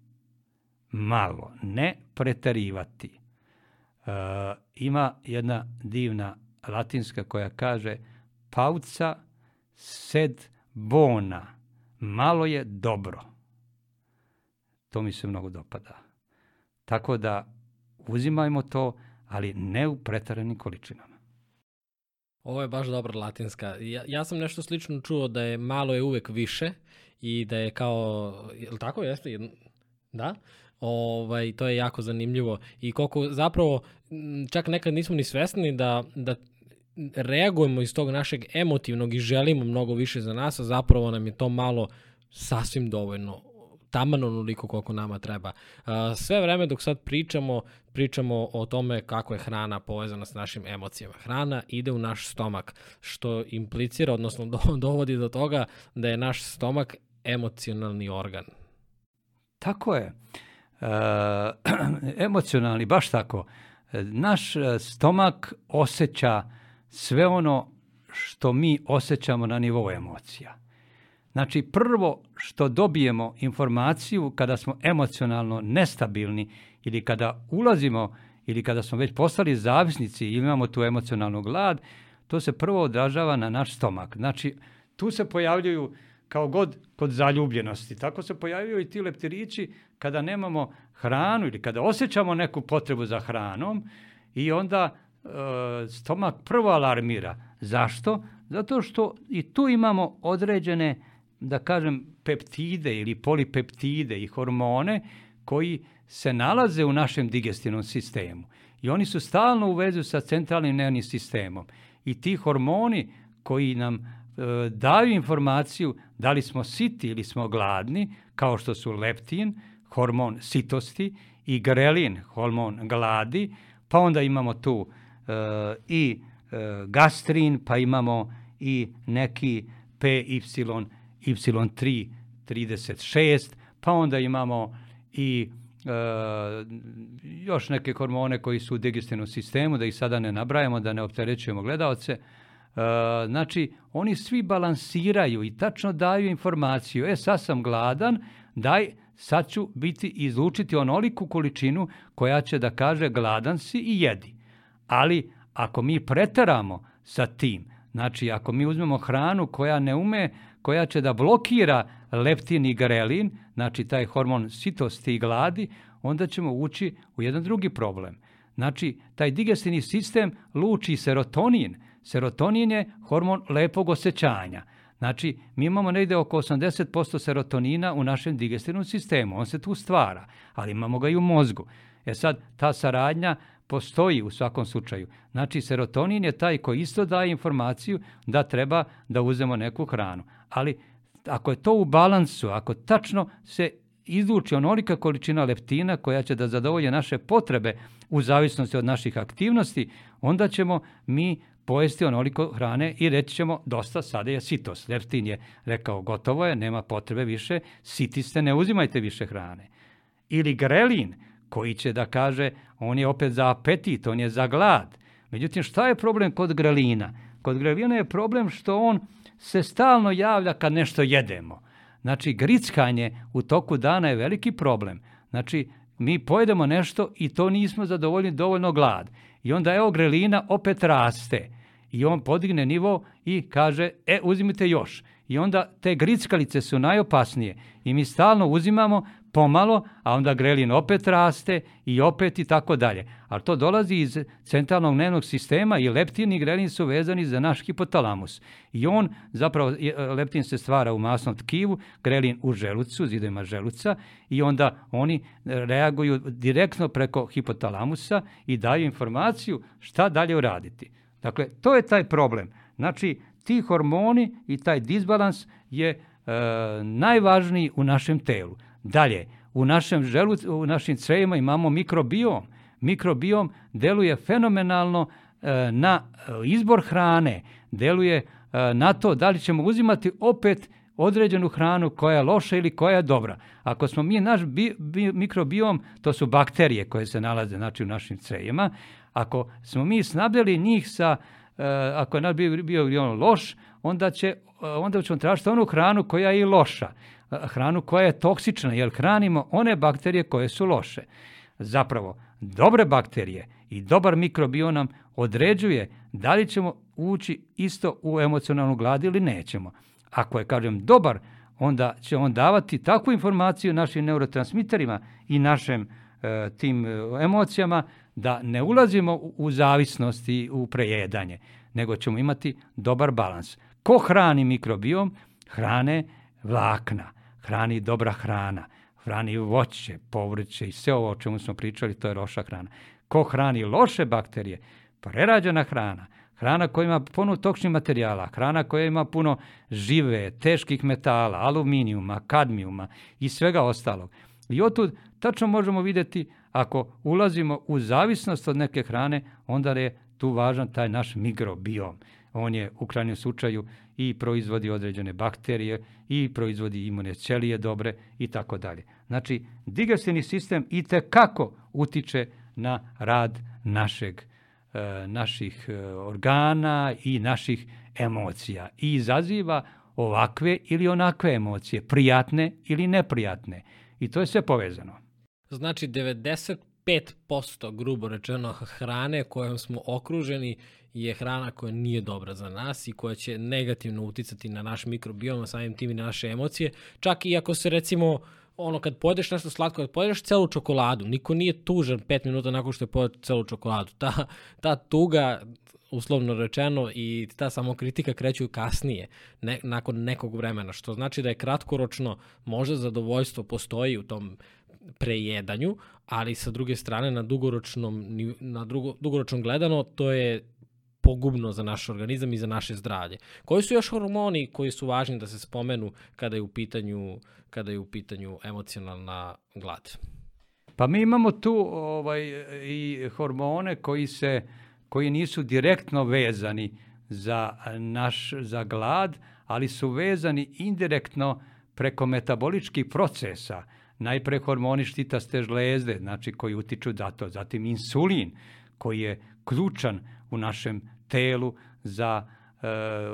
malo, ne preterivati. E, ima jedna divna latinska koja kaže pauca sed bona, malo je dobro. To mi se mnogo dopada. Tako da uzimajmo to, ali ne u pretaranim količinama. Ovo je baš dobra latinska. Ja, ja sam nešto slično čuo da je malo je uvek više i da je kao, je li tako jeste? Da? Ovaj, to je jako zanimljivo i koliko zapravo čak nekad nismo ni svesni da, da reagujemo iz tog našeg emotivnog i želimo mnogo više za nas, a zapravo nam je to malo sasvim dovoljno taman onoliko koliko nama treba. Sve vreme dok sad pričamo, pričamo o tome kako je hrana povezana s našim emocijama. Hrana ide u naš stomak, što implicira, odnosno dovodi do toga da je naš stomak emocionalni organ. Tako je. E, emocionalni, baš tako. Naš e, stomak osjeća sve ono što mi osjećamo na nivou emocija. Znači, prvo što dobijemo informaciju kada smo emocionalno nestabilni ili kada ulazimo ili kada smo već postali zavisnici ili imamo tu emocionalnu glad, to se prvo odražava na naš stomak. Znači, tu se pojavljuju kao god kod zaljubljenosti. Tako se pojavljaju i ti leptirići kada nemamo hranu ili kada osjećamo neku potrebu za hranom i onda e, stomak prvo alarmira. Zašto? Zato što i tu imamo određene, da kažem, peptide ili polipeptide i hormone koji se nalaze u našem digestivnom sistemu. I oni su stalno u vezu sa centralnim nervnim sistemom. I ti hormoni koji nam E, daju informaciju Da li smo siti ili smo gladni, kao što su leptin, hormon sitosti, i grelin, hormon gladi, pa onda imamo tu e, i e, gastrin, pa imamo i neki PY, Y3, 36, pa onda imamo i e, još neke hormone koji su u digestivnom sistemu, da ih sada ne nabrajamo, da ne opterećujemo gledalce. E, znači, oni svi balansiraju i tačno daju informaciju. E, sad sam gladan, daj, sad ću biti izlučiti onoliku količinu koja će da kaže gladan si i jedi. Ali ako mi preteramo sa tim, znači ako mi uzmemo hranu koja ne ume, koja će da blokira leptin i grelin, znači taj hormon sitosti i gladi, onda ćemo ući u jedan drugi problem. Znači, taj digestivni sistem luči serotonin. Serotonin je hormon lepog osjećanja. Znači, mi imamo negde oko 80% serotonina u našem digestivnom sistemu. On se tu stvara, ali imamo ga i u mozgu. E sad, ta saradnja postoji u svakom slučaju. Znači, serotonin je taj koji isto daje informaciju da treba da uzemo neku hranu. Ali ako je to u balansu, ako tačno se izluči onolika količina leptina koja će da zadovolje naše potrebe u zavisnosti od naših aktivnosti, onda ćemo mi pojesti onoliko hrane i reći ćemo dosta, sada je sitos. Leptin je rekao gotovo je, nema potrebe više, siti ste, ne uzimajte više hrane. Ili grelin koji će da kaže on je opet za apetit, on je za glad. Međutim, šta je problem kod grelina? Kod grelina je problem što on se stalno javlja kad nešto jedemo. Znači, grickanje u toku dana je veliki problem. Znači, mi pojedemo nešto i to nismo zadovoljni dovoljno glad. I onda evo grelina opet raste. I on podigne nivo i kaže, e, uzimite još. I onda te grickalice su najopasnije. I mi stalno uzimamo pomalo, a onda grelin opet raste i opet i tako dalje. Ali to dolazi iz centralnog nervnog sistema i leptin i grelin su vezani za naš hipotalamus. I on, zapravo, leptin se stvara u masnom tkivu, grelin u želucu, zidovima želuca i onda oni reaguju direktno preko hipotalamusa i daju informaciju šta dalje uraditi. Dakle, to je taj problem. Znači, ti hormoni i taj disbalans je e, najvažniji u našem telu. Dalje, u našem želu, u našim crevima imamo mikrobiom. Mikrobiom deluje fenomenalno e, na izbor hrane, deluje e, na to da li ćemo uzimati opet određenu hranu koja je loša ili koja je dobra. Ako smo mi naš bi, bi, mikrobiom, to su bakterije koje se nalaze znači, u našim crevima, ako smo mi snabdjeli njih sa, e, ako je naš bio, bio on loš, onda, će, onda ćemo tražiti onu hranu koja je i loša hranu koja je toksična, jer hranimo one bakterije koje su loše. Zapravo, dobre bakterije i dobar mikrobiom nam određuje da li ćemo ući isto u emocionalnu glad ili nećemo. Ako je, kažem, dobar, onda će on davati takvu informaciju našim neurotransmiterima i našim e, tim e, emocijama da ne ulazimo u zavisnost i u prejedanje, nego ćemo imati dobar balans. Ko hrani mikrobiom? Hrane vlakna hrani dobra hrana, hrani voće, povrće i sve ovo o čemu smo pričali, to je loša hrana. Ko hrani loše bakterije? Prerađena hrana, hrana koja ima puno toksnih materijala, hrana koja ima puno žive, teških metala, aluminijuma, kadmijuma i svega ostalog. I otud tačno možemo vidjeti ako ulazimo u zavisnost od neke hrane, onda je tu važan taj naš mikrobiom on je u krajnjem slučaju i proizvodi određene bakterije i proizvodi imune ćelije dobre i tako dalje. Znači, digestivni sistem i kako utiče na rad našeg, e, naših e, organa i naših emocija i izaziva ovakve ili onakve emocije, prijatne ili neprijatne. I to je sve povezano. Znači, 95% grubo rečeno hrane kojom smo okruženi je hrana koja nije dobra za nas i koja će negativno uticati na naš mikrobiom, samim tim i na naše emocije. Čak i ako se recimo ono kad pojedeš nešto slatko, kad pojedeš celu čokoladu, niko nije tužan 5 minuta nakon što je pojeo celu čokoladu. Ta, ta tuga uslovno rečeno i ta samokritika kreću kasnije, ne, nakon nekog vremena, što znači da je kratkoročno možda zadovoljstvo postoji u tom prejedanju, ali sa druge strane na dugoročnom na drugo, dugoročno gledano to je pogubno za naš organizam i za naše zdravlje. Koji su još hormoni koji su važni da se spomenu kada je u pitanju, kada je u pitanju emocionalna glad? Pa mi imamo tu ovaj, i hormone koji se koji nisu direktno vezani za naš za glad, ali su vezani indirektno preko metaboličkih procesa. Najpre hormoni štitaste žlezde, znači koji utiču da to, zatim insulin koji je ključan u našem telu za e,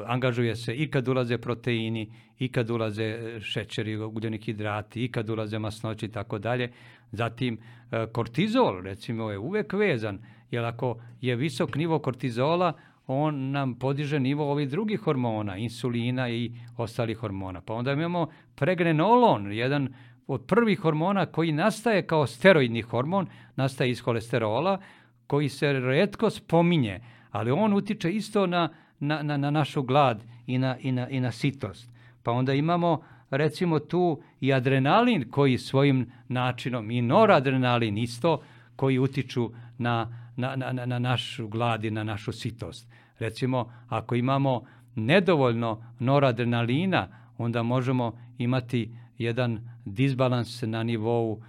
angažuje se i kad ulaze proteini, i kad ulaze šećeri, ugljeni hidrati, i kad ulaze masnoći i tako dalje. Zatim e, kortizol recimo je uvek vezan, jer ako je visok nivo kortizola, on nam podiže nivo ovih drugih hormona, insulina i ostalih hormona. Pa onda imamo pregnenolon, jedan od prvih hormona koji nastaje kao steroidni hormon, nastaje iz holesterola, koji se redko spominje, ali on utiče isto na, na, na, na našu glad i na, i, na, i na sitost. Pa onda imamo recimo tu i adrenalin koji svojim načinom i noradrenalin isto koji utiču na, na, na, na našu glad i na našu sitost. Recimo, ako imamo nedovoljno noradrenalina, onda možemo imati jedan disbalans na nivou uh,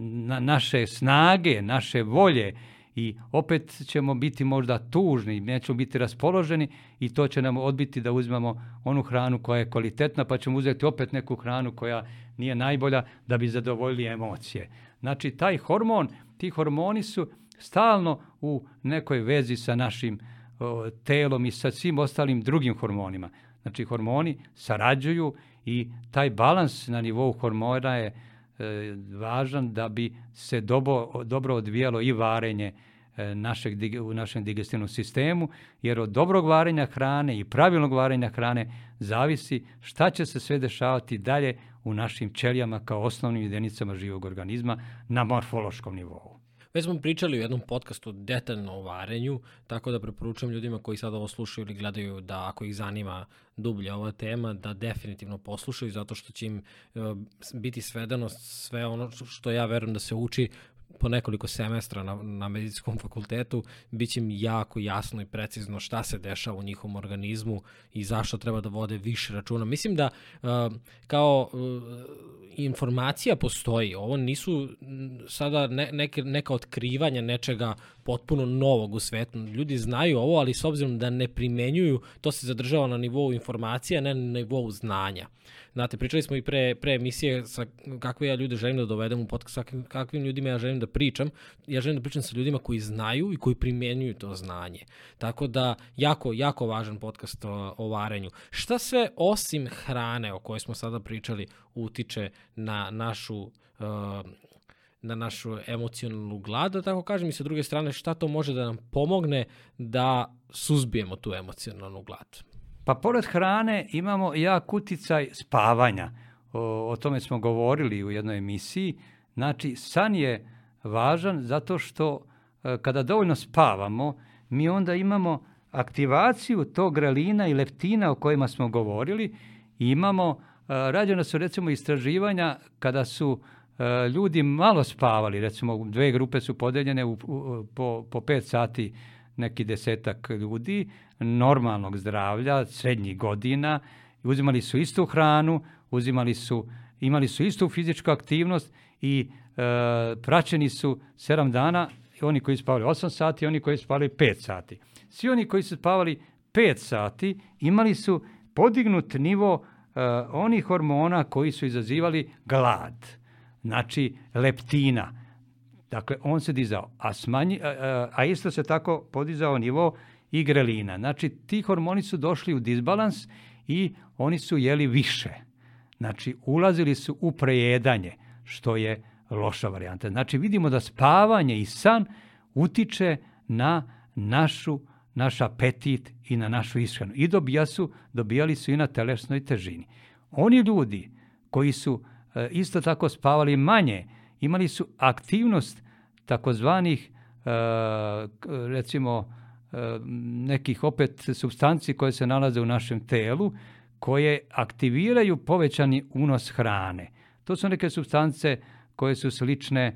na naše snage, naše volje i opet ćemo biti možda tužni, nećemo biti raspoloženi i to će nam odbiti da uzmemo onu hranu koja je kvalitetna, pa ćemo uzeti opet neku hranu koja nije najbolja da bi zadovoljili emocije. Znači, taj hormon, ti hormoni su stalno u nekoj vezi sa našim o, telom i sa svim ostalim drugim hormonima. Znači, hormoni sarađuju i taj balans na nivou hormona je e, važan da bi se dobo, dobro odvijalo i varenje našeg, u našem digestivnom sistemu, jer od dobrog varenja hrane i pravilnog varenja hrane zavisi šta će se sve dešavati dalje u našim ćelijama kao osnovnim jedinicama živog organizma na morfološkom nivou. Već smo pričali u jednom podcastu detaljno o varenju, tako da preporučujem ljudima koji sada ovo slušaju ili gledaju da ako ih zanima dublje ova tema, da definitivno poslušaju, zato što će im uh, biti svedano sve ono što ja verujem da se uči po nekoliko semestra na, na medicinskom fakultetu, bit će im jako jasno i precizno šta se dešava u njihovom organizmu i zašto treba da vode više računa. Mislim da kao uh, informacija postoji, ovo nisu sada ne, neke, neka otkrivanja nečega potpuno novog u svetu. Ljudi znaju ovo, ali s obzirom da ne primenjuju, to se zadržava na nivou informacija, ne na nivou znanja. Znate, pričali smo i pre, pre emisije sa kakve ja ljude želim da dovedem u podcast, sa kakvim ljudima ja želim da pričam. Ja želim da pričam sa ljudima koji znaju i koji primenjuju to znanje. Tako da, jako, jako važan podcast o, o varenju. Šta sve osim hrane o kojoj smo sada pričali utiče na našu uh, na našu emocionalnu glad, da tako kažem, i sa druge strane šta to može da nam pomogne da suzbijemo tu emocionalnu glad. Pa pored hrane imamo jak uticaj spavanja. O, o tome smo govorili u jednoj emisiji. Znači, san je važan zato što e, kada dovoljno spavamo, mi onda imamo aktivaciju tog grelina i leptina o kojima smo govorili imamo, e, rađena su recimo istraživanja kada su ljudi malo spavali, recimo dve grupe su podeljene u, u, po, po pet sati neki desetak ljudi normalnog zdravlja, srednjih godina, uzimali su istu hranu, uzimali su, imali su istu fizičku aktivnost i e, praćeni su 7 dana, oni koji spavali 8 sati, oni koji spavali 5 sati. Svi oni koji su spavali 5 sati imali su podignut nivo e, onih hormona koji su izazivali glad, znači leptina. Dakle, on se dizao, a, smanji, a, a isto se tako podizao nivo i grelina. Znači, ti hormoni su došli u disbalans i oni su jeli više. Znači, ulazili su u prejedanje, što je loša varijanta. Znači, vidimo da spavanje i san utiče na našu, naš apetit i na našu ishranu. I dobija su, dobijali su i na telesnoj težini. Oni ljudi koji su isto tako spavali manje, imali su aktivnost takozvanih e, recimo e, nekih opet substanci koje se nalaze u našem telu koje aktiviraju povećani unos hrane. To su neke substance koje su slične e,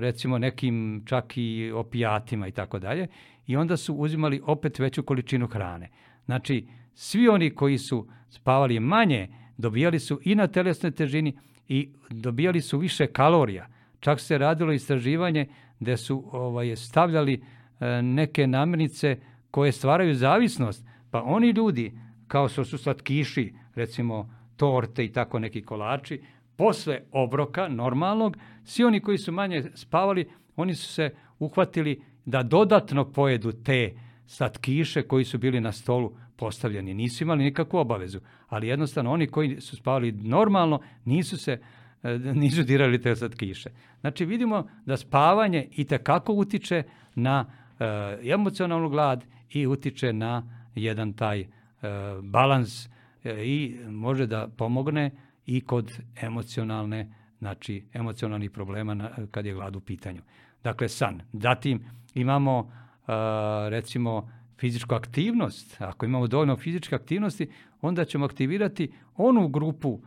recimo nekim čak i opijatima i tako dalje. i onda su uzimali opet veću količinu hrane. Znači, svi oni koji su spavali manje, dobijali su i na telesnoj težini i dobijali su više kalorija. Čak se radilo istraživanje gde su ovaj, stavljali e, neke namirnice koje stvaraju zavisnost, pa oni ljudi, kao što su slatkiši, recimo torte i tako neki kolači, posle obroka normalnog, svi oni koji su manje spavali, oni su se uhvatili da dodatno pojedu te slatkiše koji su bili na stolu postavljeni. Nisu imali nikakvu obavezu, ali jednostavno oni koji su spavali normalno nisu se e, nisu dirali te slatkiše. Znači vidimo da spavanje i kako utiče na e, emocionalnu glad i utiče na jedan taj e, balans e, i može da pomogne i kod emocionalne, znači emocionalnih problema na, kad je glad u pitanju. Dakle, san. Zatim imamo recimo fizičku aktivnost. Ako imamo dovoljno fizičke aktivnosti, onda ćemo aktivirati onu grupu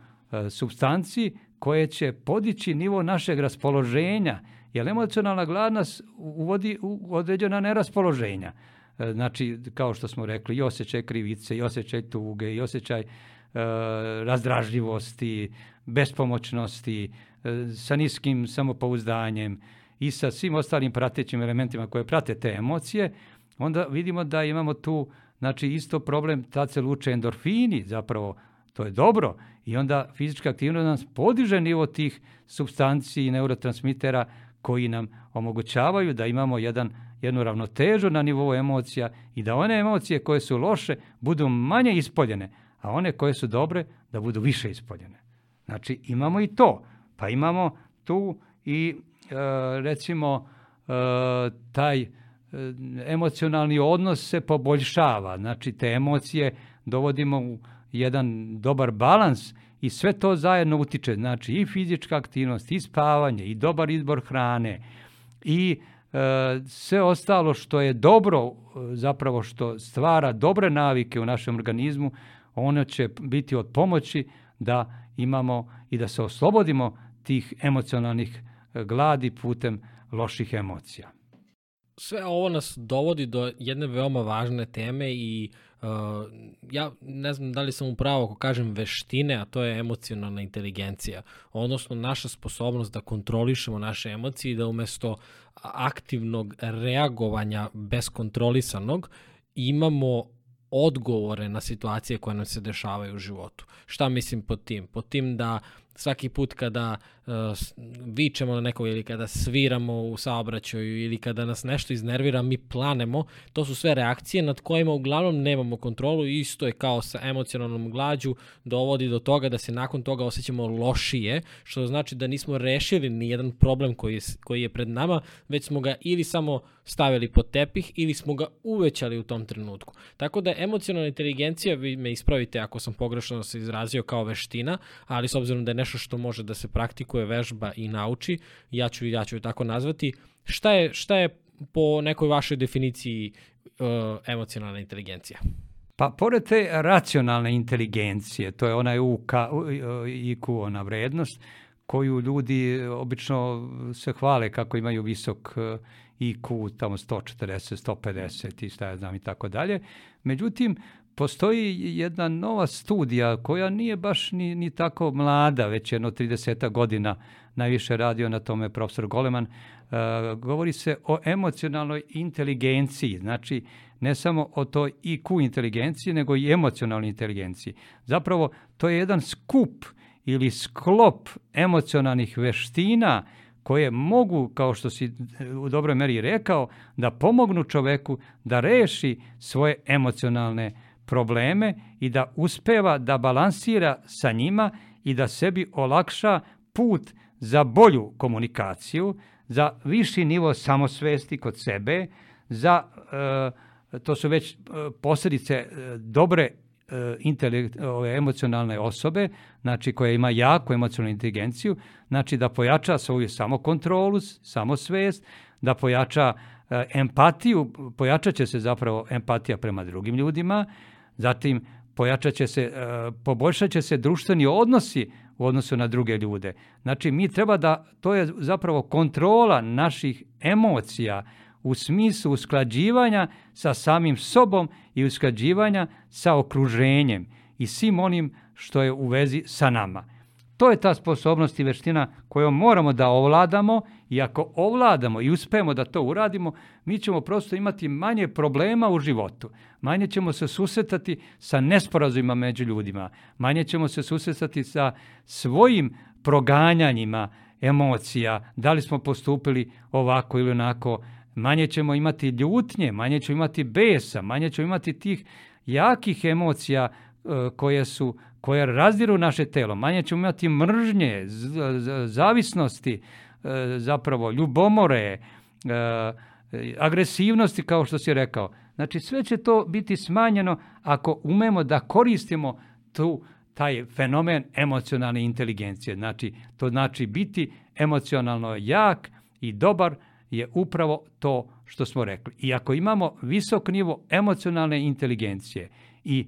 substanciji koje će podići nivo našeg raspoloženja, jer emocionalna glad nas uvodi u određena neraspoloženja. E, znači, kao što smo rekli, i osjećaj krivice, i osjećaj tuge, i osjećaj e, razdražljivosti, bespomoćnosti, e, sa niskim samopouzdanjem i sa svim ostalim pratećim elementima koje prate te emocije, onda vidimo da imamo tu znači isto problem, tad se luče endorfini, zapravo to je dobro i onda fizička aktivnost nas podiže nivo tih substanciji i neurotransmitera koji nam omogućavaju da imamo jedan jednu ravnotežu na nivou emocija i da one emocije koje su loše budu manje ispoljene, a one koje su dobre da budu više ispoljene. Znači imamo i to. Pa imamo tu i e, recimo e, taj emocionalni odnos se poboljšava. Znači te emocije dovodimo u jedan dobar balans i sve to zajedno utiče. Znači i fizička aktivnost, i spavanje, i dobar izbor hrane, i E, sve ostalo što je dobro, e, zapravo što stvara dobre navike u našem organizmu, ono će biti od pomoći da imamo i da se oslobodimo tih emocionalnih e, gladi putem loših emocija. Sve ovo nas dovodi do jedne veoma važne teme i uh, ja ne znam da li sam upravo ako kažem veštine, a to je emocionalna inteligencija, odnosno naša sposobnost da kontrolišemo naše emocije i da umesto aktivnog reagovanja beskontrolisanog imamo odgovore na situacije koje nam se dešavaju u životu. Šta mislim pod tim? Pod tim da svaki put kada uh, vičemo na nekog ili kada sviramo u saobraćaju ili kada nas nešto iznervira, mi planemo, to su sve reakcije nad kojima uglavnom nemamo kontrolu. Isto je kao sa emocionalnom glađu dovodi do toga da se nakon toga osjećamo lošije, što znači da nismo rešili ni jedan problem koji je, koji je pred nama, već smo ga ili samo stavili pod tepih ili smo ga uvećali u tom trenutku. Tako da emocionalna inteligencija, vi me ispravite ako sam pogrešno se izrazio kao veština, ali s obzirom da je nešto što može da se praktikuje, vežba i nauči, ja ću, ja ću je tako nazvati. Šta je, šta je po nekoj vašoj definiciji uh, emocionalna inteligencija? Pa, pored te racionalne inteligencije, to je ona UK, IQ, ona vrednost, koju ljudi obično se hvale kako imaju visok uh, IQ, tamo 140, 150 i šta ja znam i tako dalje. Međutim, postoji jedna nova studija koja nije baš ni, ni tako mlada, već jedno 30 godina najviše radio na tome profesor Goleman. Uh, govori se o emocionalnoj inteligenciji, znači ne samo o toj IQ inteligenciji, nego i emocionalnoj inteligenciji. Zapravo, to je jedan skup ili sklop emocionalnih veština koje mogu, kao što si u dobroj meri rekao, da pomognu čoveku da reši svoje emocionalne probleme i da uspeva da balansira sa njima i da sebi olakša put za bolju komunikaciju, za viši nivo samosvesti kod sebe, za, e, to su već e, posljedice e, dobre intelekt, ove emocionalne osobe, znači koja ima jaku emocionalnu inteligenciju, znači da pojača svoju samokontrolu, samosvest, da pojača empatiju, pojačat će se zapravo empatija prema drugim ljudima, Zatim, pojačat će se, e, će se društveni odnosi u odnosu na druge ljude. Znači, mi treba da, to je zapravo kontrola naših emocija u smislu usklađivanja sa samim sobom i usklađivanja sa okruženjem i svim onim što je u vezi sa nama. To je ta sposobnost i veština kojom moramo da ovladamo i ako ovladamo i uspemo da to uradimo, mi ćemo prosto imati manje problema u životu. Manje ćemo se susretati sa nesporazima među ljudima. Manje ćemo se susretati sa svojim proganjanjima emocija, da li smo postupili ovako ili onako. Manje ćemo imati ljutnje, manje ćemo imati besa, manje ćemo imati tih jakih emocija e, koje su koje razdiru naše telo. Manje ćemo imati mržnje, zavisnosti, e, zapravo ljubomore, e, agresivnosti, kao što si rekao. Znači, sve će to biti smanjeno ako umemo da koristimo tu taj fenomen emocionalne inteligencije. Znači, to znači biti emocionalno jak i dobar je upravo to što smo rekli. I ako imamo visok nivo emocionalne inteligencije i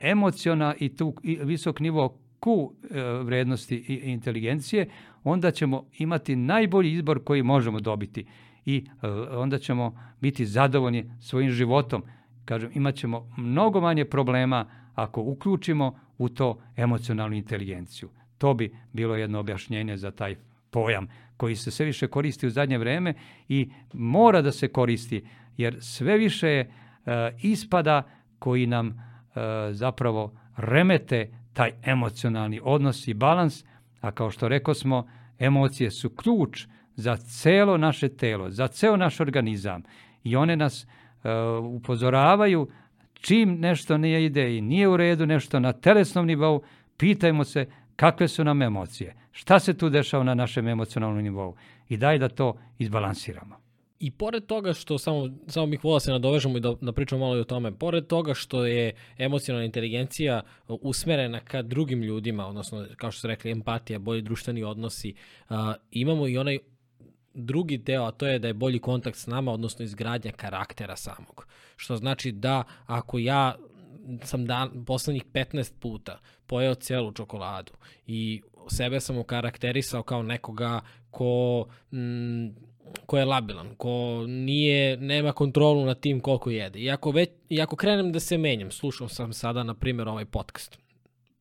emociona i tu i visok nivo Q e, vrednosti i inteligencije, onda ćemo imati najbolji izbor koji možemo dobiti i e, onda ćemo biti zadovoljni svojim životom. Kažem, imat ćemo mnogo manje problema ako uključimo u to emocionalnu inteligenciju. To bi bilo jedno objašnjenje za taj pojam koji se sve više koristi u zadnje vreme i mora da se koristi jer sve više je e, ispada koji nam E, zapravo remete taj emocionalni odnos i balans, a kao što rekao smo, emocije su ključ za celo naše telo, za ceo naš organizam i one nas uh, upozoravaju čim nešto nije ide i nije u redu nešto na telesnom nivou, pitajmo se kakve su nam emocije, šta se tu dešava na našem emocionalnom nivou i daj da to izbalansiramo. I pored toga što, samo, samo bih volao da se nadovežemo i da, da pričamo malo i o tome, pored toga što je emocionalna inteligencija usmerena ka drugim ljudima, odnosno, kao što ste rekli, empatija, bolji društveni odnosi, uh, imamo i onaj drugi deo, a to je da je bolji kontakt s nama, odnosno izgradnja karaktera samog. Što znači da ako ja sam dan, poslednjih 15 puta pojeo celu čokoladu i sebe sam ukarakterisao kao nekoga ko mm, ko je labilan, ko nije, nema kontrolu nad tim koliko jede. I ako, već, I ako krenem da se menjam, slušao sam sada, na primjer, ovaj podcast,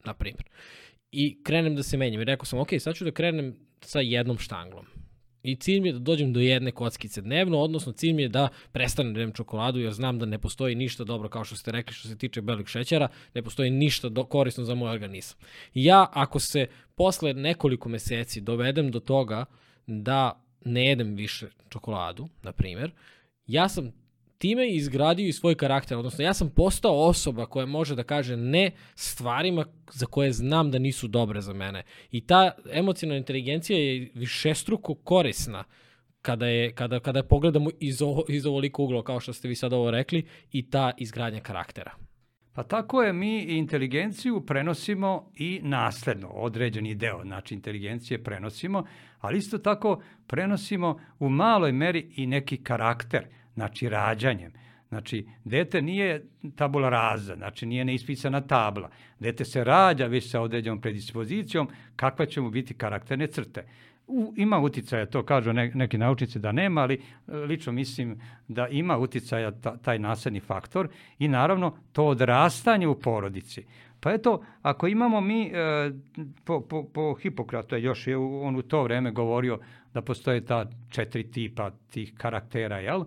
na primjer, i krenem da se menjam i rekao sam, ok, sad ću da krenem sa jednom štanglom. I cilj mi je da dođem do jedne kockice dnevno, odnosno cilj mi je da prestanem da jem čokoladu, jer znam da ne postoji ništa dobro, kao što ste rekli, što se tiče belih šećera, ne postoji ništa do, korisno za moj organizam. Ja, ako se posle nekoliko meseci dovedem do toga da ne jedem više čokoladu, na primjer, ja sam time izgradio i svoj karakter, odnosno ja sam postao osoba koja može da kaže ne stvarima za koje znam da nisu dobre za mene. I ta emocionalna inteligencija je višestruko korisna kada je, kada, kada pogledamo iz, ovo, iz ovoliko ugla, kao što ste vi sad ovo rekli, i ta izgradnja karaktera. Pa tako je, mi inteligenciju prenosimo i nasledno, određeni deo, znači inteligencije prenosimo, ali isto tako prenosimo u maloj meri i neki karakter, znači rađanjem. Znači, dete nije tabula raza, znači nije neispisana tabla. Dete se rađa već sa određenom predispozicijom kakva će mu biti karakterne crte. U, ima uticaja, to kažu ne, neki naučnici da nema, ali e, lično mislim da ima uticaja ta, taj nasledni faktor i naravno to odrastanje u porodici. Pa eto, ako imamo mi, e, po, po, po Hipokratu, još je on u to vreme govorio da postoje ta četiri tipa tih karaktera, jel?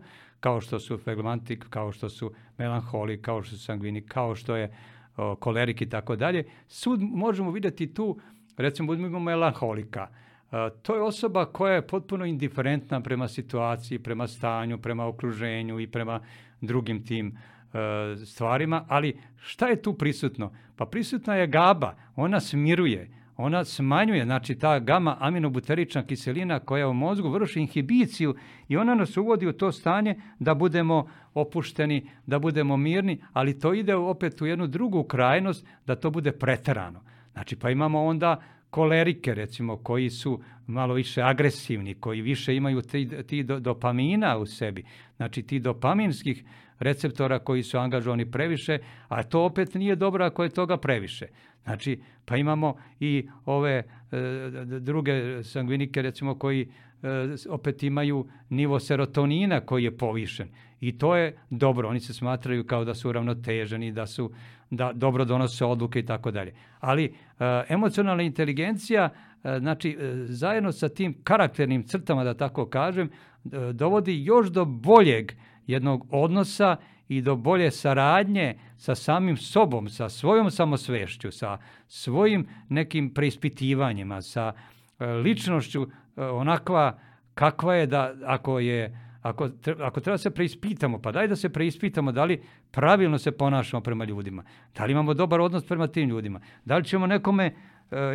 Kao što su flegmantik, kao što su melanholik, kao što su sangvinik, kao što je o, kolerik i tako dalje. Sud možemo videti tu, recimo, imamo melanholika. E, to je osoba koja je potpuno indiferentna prema situaciji, prema stanju, prema okruženju i prema drugim tim e, stvarima, ali šta je tu prisutno? Pa prisutna je GABA, ona smiruje, ona smanjuje, znači ta gama aminobuterična kiselina koja u mozgu vrši inhibiciju i ona nas uvodi u to stanje da budemo opušteni, da budemo mirni, ali to ide opet u jednu drugu krajnost da to bude preterano. Znači pa imamo onda kolerike recimo koji su malo više agresivni, koji više imaju ti, ti dopamina u sebi. Znači ti dopaminskih receptora koji su angažovani previše, a to opet nije dobro ako je toga previše. Znači, pa imamo i ove e, druge sangvinike, recimo, koji e, opet imaju nivo serotonina koji je povišen. I to je dobro, oni se smatraju kao da su uravnoteženi, da su da dobro donose odluke i tako dalje. Ali e, emocionalna inteligencija, e, znači e, zajedno sa tim karakternim crtama, da tako kažem, e, dovodi još do boljeg jednog odnosa i do bolje saradnje sa samim sobom, sa svojom samosvešću, sa svojim nekim preispitivanjima, sa e, ličnošću e, onakva kakva je da ako je ako, ako treba se preispitamo, pa daj da se preispitamo da li pravilno se ponašamo prema ljudima, da li imamo dobar odnos prema tim ljudima, da li ćemo nekome, e,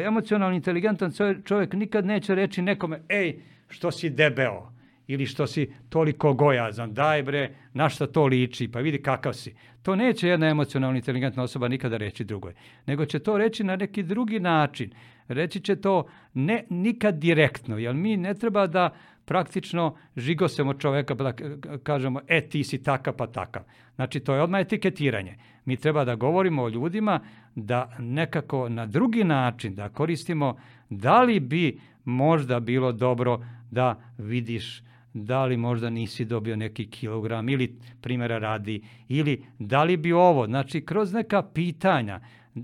emocionalno inteligentan čovjek nikad neće reći nekome, ej, što si debeo, ili što si toliko gojazan, daj bre, na šta to liči, pa vidi kakav si. To neće jedna emocionalno inteligentna osoba nikada reći drugoj, nego će to reći na neki drugi način. Reći će to ne nikad direktno, jer mi ne treba da praktično žigosemo čoveka pa da kažemo, e ti si takav pa takav. Znači to je odmah etiketiranje. Mi treba da govorimo o ljudima da nekako na drugi način da koristimo da li bi možda bilo dobro da vidiš da li možda nisi dobio neki kilogram ili primjera radi, ili da li bi ovo, znači kroz neka pitanja,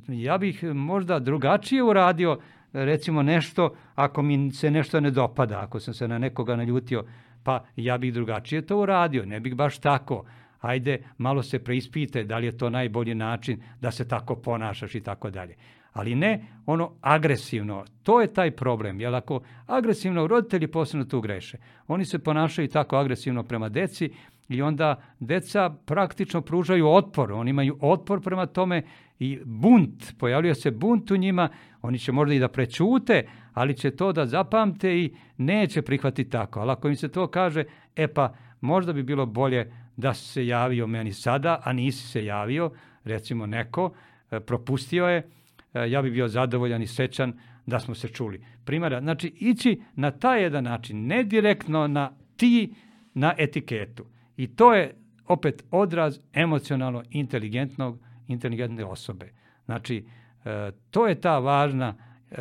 ja bih možda drugačije uradio recimo nešto, ako mi se nešto ne dopada, ako sam se na nekoga naljutio, pa ja bih drugačije to uradio, ne bih baš tako. Ajde, malo se preispite da li je to najbolji način da se tako ponašaš i tako dalje ali ne ono agresivno. To je taj problem, jer ako agresivno roditelji posebno tu greše, oni se ponašaju tako agresivno prema deci i onda deca praktično pružaju otpor, oni imaju otpor prema tome i bunt, pojavljuje se bunt u njima, oni će možda i da prećute, ali će to da zapamte i neće prihvatiti tako. Ali ako im se to kaže, e pa možda bi bilo bolje da se javio meni sada, a nisi se javio, recimo neko, e, propustio je, ja bih bio zadovoljan i sećan da smo se čuli. Primara, znači ići na taj jedan način, ne direktno na ti, na etiketu. I to je opet odraz emocionalno inteligentnog, inteligentne osobe. Znači, e, to je ta važna e,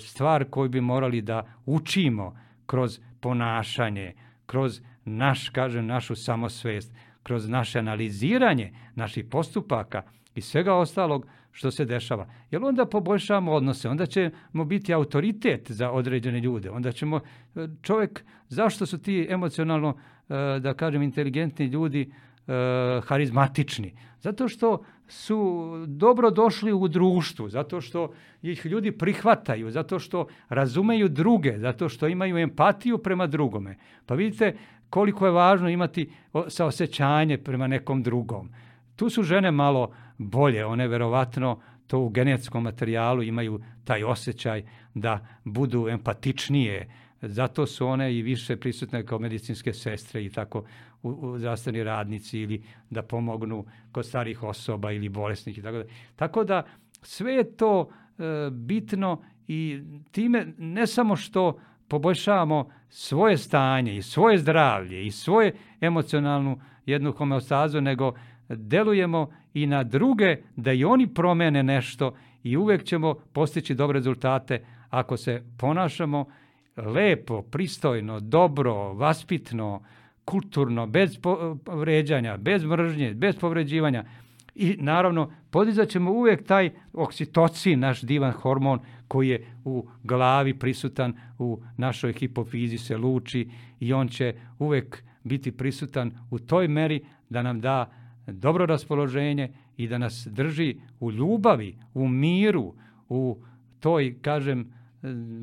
stvar koju bi morali da učimo kroz ponašanje, kroz naš, kažem, našu samosvest, kroz naše analiziranje naših postupaka i svega ostalog što se dešava. Jer onda poboljšavamo odnose, onda ćemo biti autoritet za određene ljude, onda ćemo, e, čovjek, zašto su ti emocionalno, e, da kažem, inteligentni ljudi e, harizmatični? Zato što su dobro došli u društvu, zato što ih ljudi prihvataju, zato što razumeju druge, zato što imaju empatiju prema drugome. Pa vidite koliko je važno imati saosećanje prema nekom drugom. Tu su žene malo bolje, one verovatno to u genetskom materijalu imaju taj osjećaj da budu empatičnije, zato su one i više prisutne kao medicinske sestre i tako u, u zdravstveni radnici ili da pomognu kod starih osoba ili bolesnih i tako da. Tako da sve je to e, bitno i time ne samo što poboljšavamo svoje stanje i svoje zdravlje i svoje emocionalnu jednu homeostazu, nego delujemo i na druge da i oni promene nešto i uvek ćemo postići dobre rezultate ako se ponašamo lepo, pristojno, dobro, vaspitno, kulturno, bez vređanja, bez mržnje, bez povređivanja. I naravno, podizat ćemo uvek taj oksitocin, naš divan hormon koji je u glavi prisutan, u našoj hipofizi se luči i on će uvek biti prisutan u toj meri da nam da dobro raspoloženje i da nas drži u ljubavi, u miru, u toj, kažem,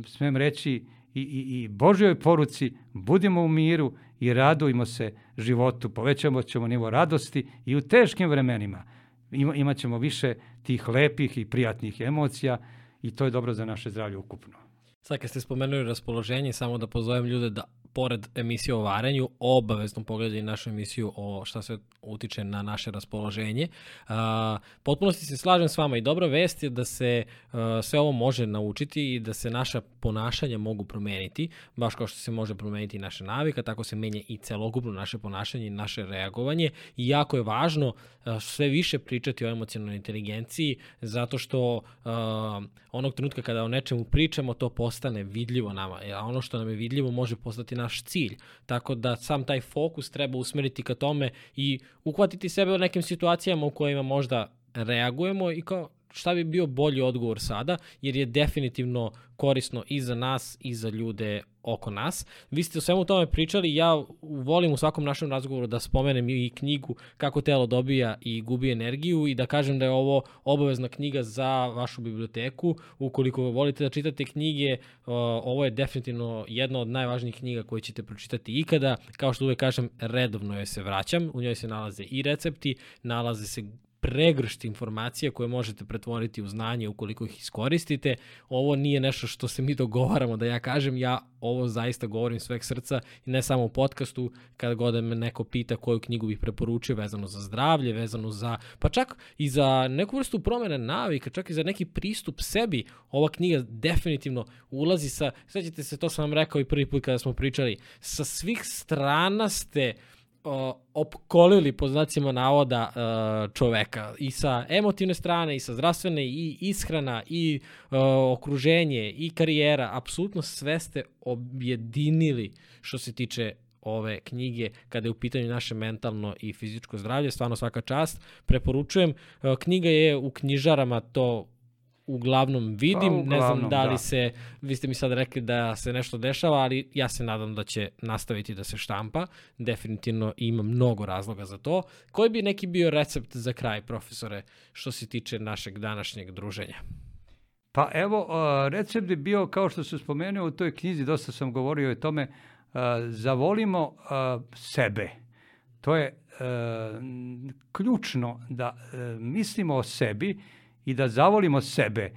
smem reći, i, i, i Božjoj poruci, budimo u miru i radujmo se životu, povećamo ćemo nivo radosti i u teškim vremenima ima, imat ćemo više tih lepih i prijatnih emocija i to je dobro za naše zdravlje ukupno. Sad kad ste spomenuli raspoloženje, samo da pozovem ljude da pored emisije o varenju, obavezno pogledaju našu emisiju o šta se utiče na naše raspoloženje. A, potpuno se slažem s vama i dobra vest je da se a, sve ovo može naučiti i da se naša ponašanja mogu promeniti, baš kao što se može promeniti naša navika, tako se menja i celokupno naše ponašanje i naše reagovanje i jako je važno a, sve više pričati o emocionalnoj inteligenciji zato što a, onog trenutka kada o nečemu pričamo to postane vidljivo nama, a ono što nam je vidljivo može postati naš cilj. Tako da sam taj fokus treba usmeriti ka tome i uhvatiti sebe u nekim situacijama u kojima možda reagujemo i kao šta bi bio bolji odgovor sada, jer je definitivno korisno i za nas i za ljude oko nas. Vi ste o svemu tome pričali, ja volim u svakom našem razgovoru da spomenem i knjigu Kako telo dobija i gubi energiju i da kažem da je ovo obavezna knjiga za vašu biblioteku. Ukoliko volite da čitate knjige, ovo je definitivno jedna od najvažnijih knjiga koje ćete pročitati ikada. Kao što uvek kažem, redovno joj se vraćam. U njoj se nalaze i recepti, nalaze se pregršt informacija koje možete pretvoriti u znanje ukoliko ih iskoristite. Ovo nije nešto što se mi dogovaramo da ja kažem, ja ovo zaista govorim sveg srca i ne samo u podcastu, kada god me neko pita koju knjigu bih preporučio vezano za zdravlje, vezano za, pa čak i za neku vrstu promene navika, čak i za neki pristup sebi, ova knjiga definitivno ulazi sa, svećate se, to sam vam rekao i prvi put kada smo pričali, sa svih strana ste uh, opkolili po znacima navoda uh, čoveka i sa emotivne strane i sa zdravstvene i ishrana i uh, okruženje i karijera, apsolutno sve ste objedinili što se tiče ove knjige kada je u pitanju naše mentalno i fizičko zdravlje, stvarno svaka čast. Preporučujem, uh, knjiga je u knjižarama, to uglavnom vidim, pa, uglavnom, ne znam da li da. se, vi ste mi sad rekli da se nešto dešava, ali ja se nadam da će nastaviti da se štampa, definitivno ima mnogo razloga za to. Koji bi neki bio recept za kraj, profesore, što se tiče našeg današnjeg druženja? Pa evo, recept bi bio, kao što se spomenuo u toj knjizi, dosta sam govorio o tome, zavolimo sebe. To je ključno da e, mislimo o sebi i da zavolimo sebe, e,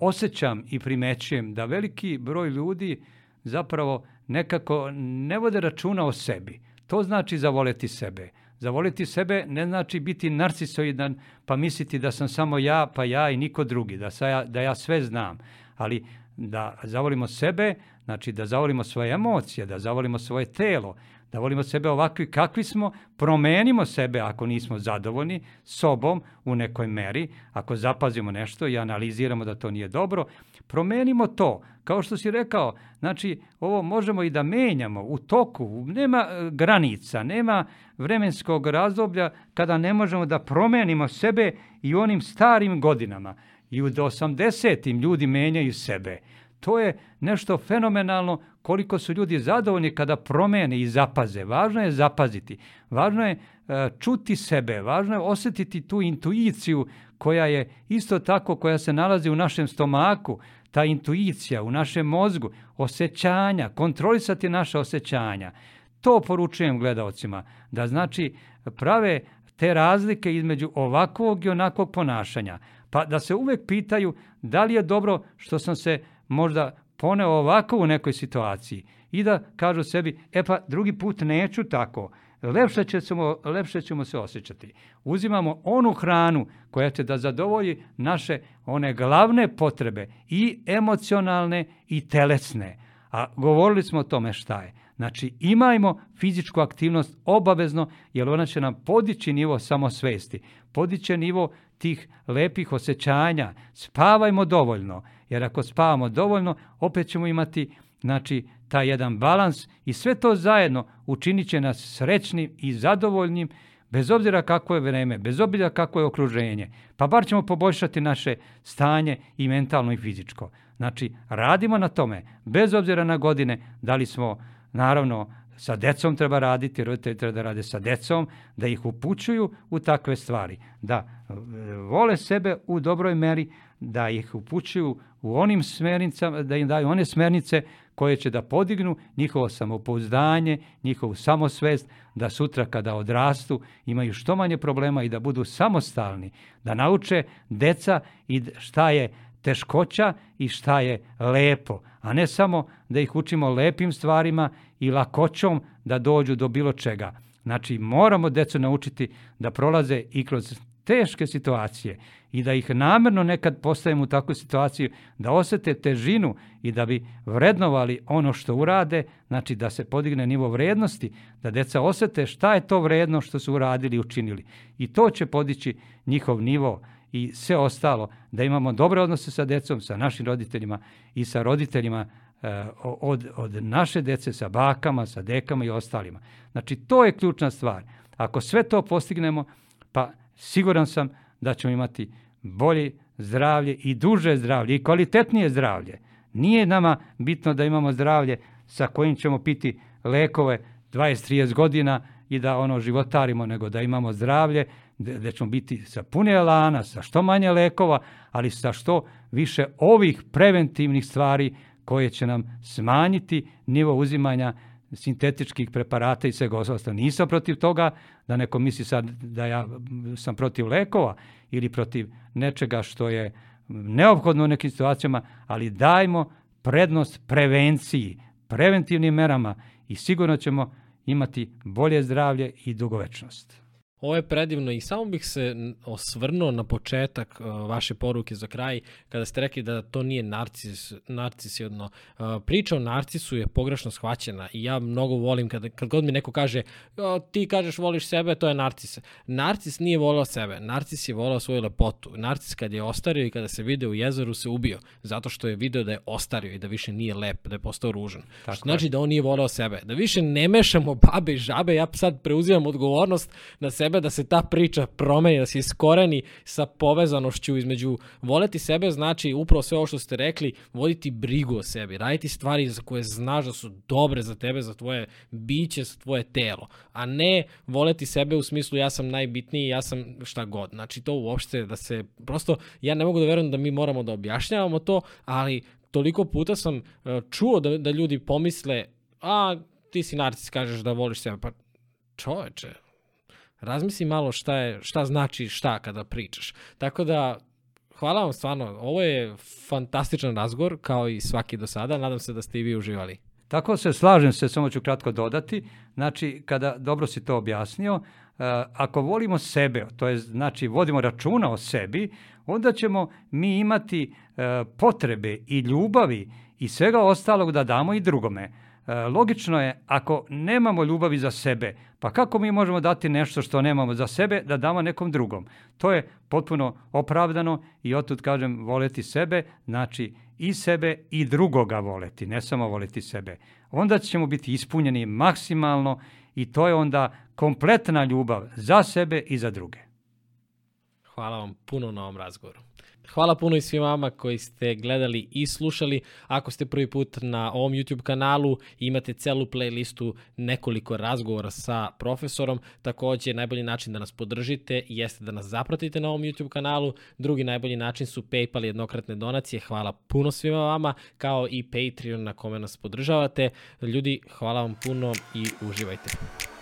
osjećam i primećujem da veliki broj ljudi zapravo nekako ne vode računa o sebi. To znači zavoleti sebe. Zavoleti sebe ne znači biti narcisoidan pa misliti da sam samo ja, pa ja i niko drugi, da, sa ja, da ja sve znam. Ali da zavolimo sebe, znači da zavolimo svoje emocije, da zavolimo svoje telo, da volimo sebe ovakvi kakvi smo, promenimo sebe ako nismo zadovoljni sobom u nekoj meri, ako zapazimo nešto i analiziramo da to nije dobro, promenimo to. Kao što si rekao, znači ovo možemo i da menjamo u toku, nema e, granica, nema vremenskog razdoblja kada ne možemo da promenimo sebe i u onim starim godinama. I u 80. ljudi menjaju sebe. To je nešto fenomenalno koliko su ljudi zadovoljni kada promene i zapaze. Važno je zapaziti, važno je e, čuti sebe, važno je osetiti tu intuiciju koja je isto tako koja se nalazi u našem stomaku, ta intuicija u našem mozgu, osjećanja, kontrolisati naše osjećanja. To poručujem gledalcima, da znači prave te razlike između ovakvog i onakvog ponašanja. Pa da se uvek pitaju da li je dobro što sam se možda poneo ovako u nekoj situaciji i da kažu sebi, e pa drugi put neću tako, lepše ćemo, lepše ćemo se osjećati. Uzimamo onu hranu koja će da zadovolji naše one glavne potrebe i emocionalne i telesne. A govorili smo o tome šta je. Znači imajmo fizičku aktivnost obavezno jer ona će nam podići nivo samosvesti, podiće nivo tih lepih osjećanja. Spavajmo dovoljno jer ako spavamo dovoljno, opet ćemo imati znači, taj jedan balans i sve to zajedno učinit će nas srećnim i zadovoljnim, bez obzira kako je vreme, bez obzira kako je okruženje, pa bar ćemo poboljšati naše stanje i mentalno i fizičko. Znači, radimo na tome, bez obzira na godine, da li smo, naravno, sa decom treba raditi, roditelji treba da rade sa decom, da ih upućuju u takve stvari, da e, vole sebe u dobroj meri, da ih upućuju u onim smernicama, da im daju one smernice koje će da podignu njihovo samopouzdanje, njihovu samosvest, da sutra kada odrastu imaju što manje problema i da budu samostalni, da nauče deca i šta je teškoća i šta je lepo, a ne samo da ih učimo lepim stvarima i lakoćom da dođu do bilo čega. Znači, moramo decu naučiti da prolaze i kroz teške situacije i da ih namerno nekad postavimo u takvu situaciju da osete težinu i da bi vrednovali ono što urade, znači da se podigne nivo vrednosti, da deca osete šta je to vredno što su uradili i učinili. I to će podići njihov nivo i sve ostalo, da imamo dobre odnose sa decom, sa našim roditeljima i sa roditeljima e, od, od naše dece, sa bakama, sa dekama i ostalima. Znači, to je ključna stvar. Ako sve to postignemo, pa siguran sam da ćemo imati bolje zdravlje i duže zdravlje i kvalitetnije zdravlje. Nije nama bitno da imamo zdravlje sa kojim ćemo piti lekove 20-30 godina i da ono životarimo, nego da imamo zdravlje gde ćemo biti sa pune elana, sa što manje lekova, ali sa što više ovih preventivnih stvari koje će nam smanjiti nivo uzimanja sintetičkih preparata i svega ostalo. Nisam protiv toga da neko misli sad da ja sam protiv lekova ili protiv nečega što je neophodno u nekim situacijama, ali dajmo prednost prevenciji, preventivnim merama i sigurno ćemo imati bolje zdravlje i dugovečnost. Ovo je predivno i samo bih se osvrnuo na početak uh, vaše poruke za kraj, kada ste rekli da to nije narcis, narcis jedno. Uh, priča o narcisu je pogrešno shvaćena i ja mnogo volim kada, kad god mi neko kaže ti kažeš voliš sebe, to je narcis. Narcis nije volao sebe, narcis je volao svoju lepotu. Narcis kad je ostario i kada se video u jezeru se ubio, zato što je video da je ostario i da više nije lep, da je postao ružan. Tako što znači da on nije volao sebe. Da više ne mešamo babe i žabe, ja sad preuzimam odgovornost na sebe sebe, da se ta priča promeni, da se iskoreni sa povezanošću između voleti sebe znači upravo sve ovo što ste rekli, voditi brigu o sebi, raditi stvari za koje znaš da su dobre za tebe, za tvoje biće, za tvoje telo, a ne voleti sebe u smislu ja sam najbitniji, ja sam šta god. Znači to uopšte da se, prosto ja ne mogu da verujem da mi moramo da objašnjavamo to, ali toliko puta sam e, čuo da, da ljudi pomisle, a ti si narcis, kažeš da voliš sebe, pa čoveče, razmisli malo šta, je, šta znači šta kada pričaš. Tako da, hvala vam stvarno, ovo je fantastičan razgovor, kao i svaki do sada, nadam se da ste i vi uživali. Tako se, slažem se, samo ću kratko dodati, znači, kada dobro si to objasnio, uh, ako volimo sebe, to je, znači, vodimo računa o sebi, onda ćemo mi imati uh, potrebe i ljubavi i svega ostalog da damo i drugome. E, logično je, ako nemamo ljubavi za sebe, pa kako mi možemo dati nešto što nemamo za sebe da damo nekom drugom? To je potpuno opravdano i otud kažem voleti sebe, znači i sebe i drugoga voleti, ne samo voleti sebe. Onda ćemo biti ispunjeni maksimalno i to je onda kompletna ljubav za sebe i za druge. Hvala vam puno na ovom razgovoru. Hvala puno i svima vama koji ste gledali i slušali. Ako ste prvi put na ovom YouTube kanalu, imate celu playlistu nekoliko razgovora sa profesorom. Takođe, najbolji način da nas podržite jeste da nas zapratite na ovom YouTube kanalu. Drugi najbolji način su PayPal i jednokratne donacije. Hvala puno svima vama, kao i Patreon na kome nas podržavate. Ljudi, hvala vam puno i uživajte.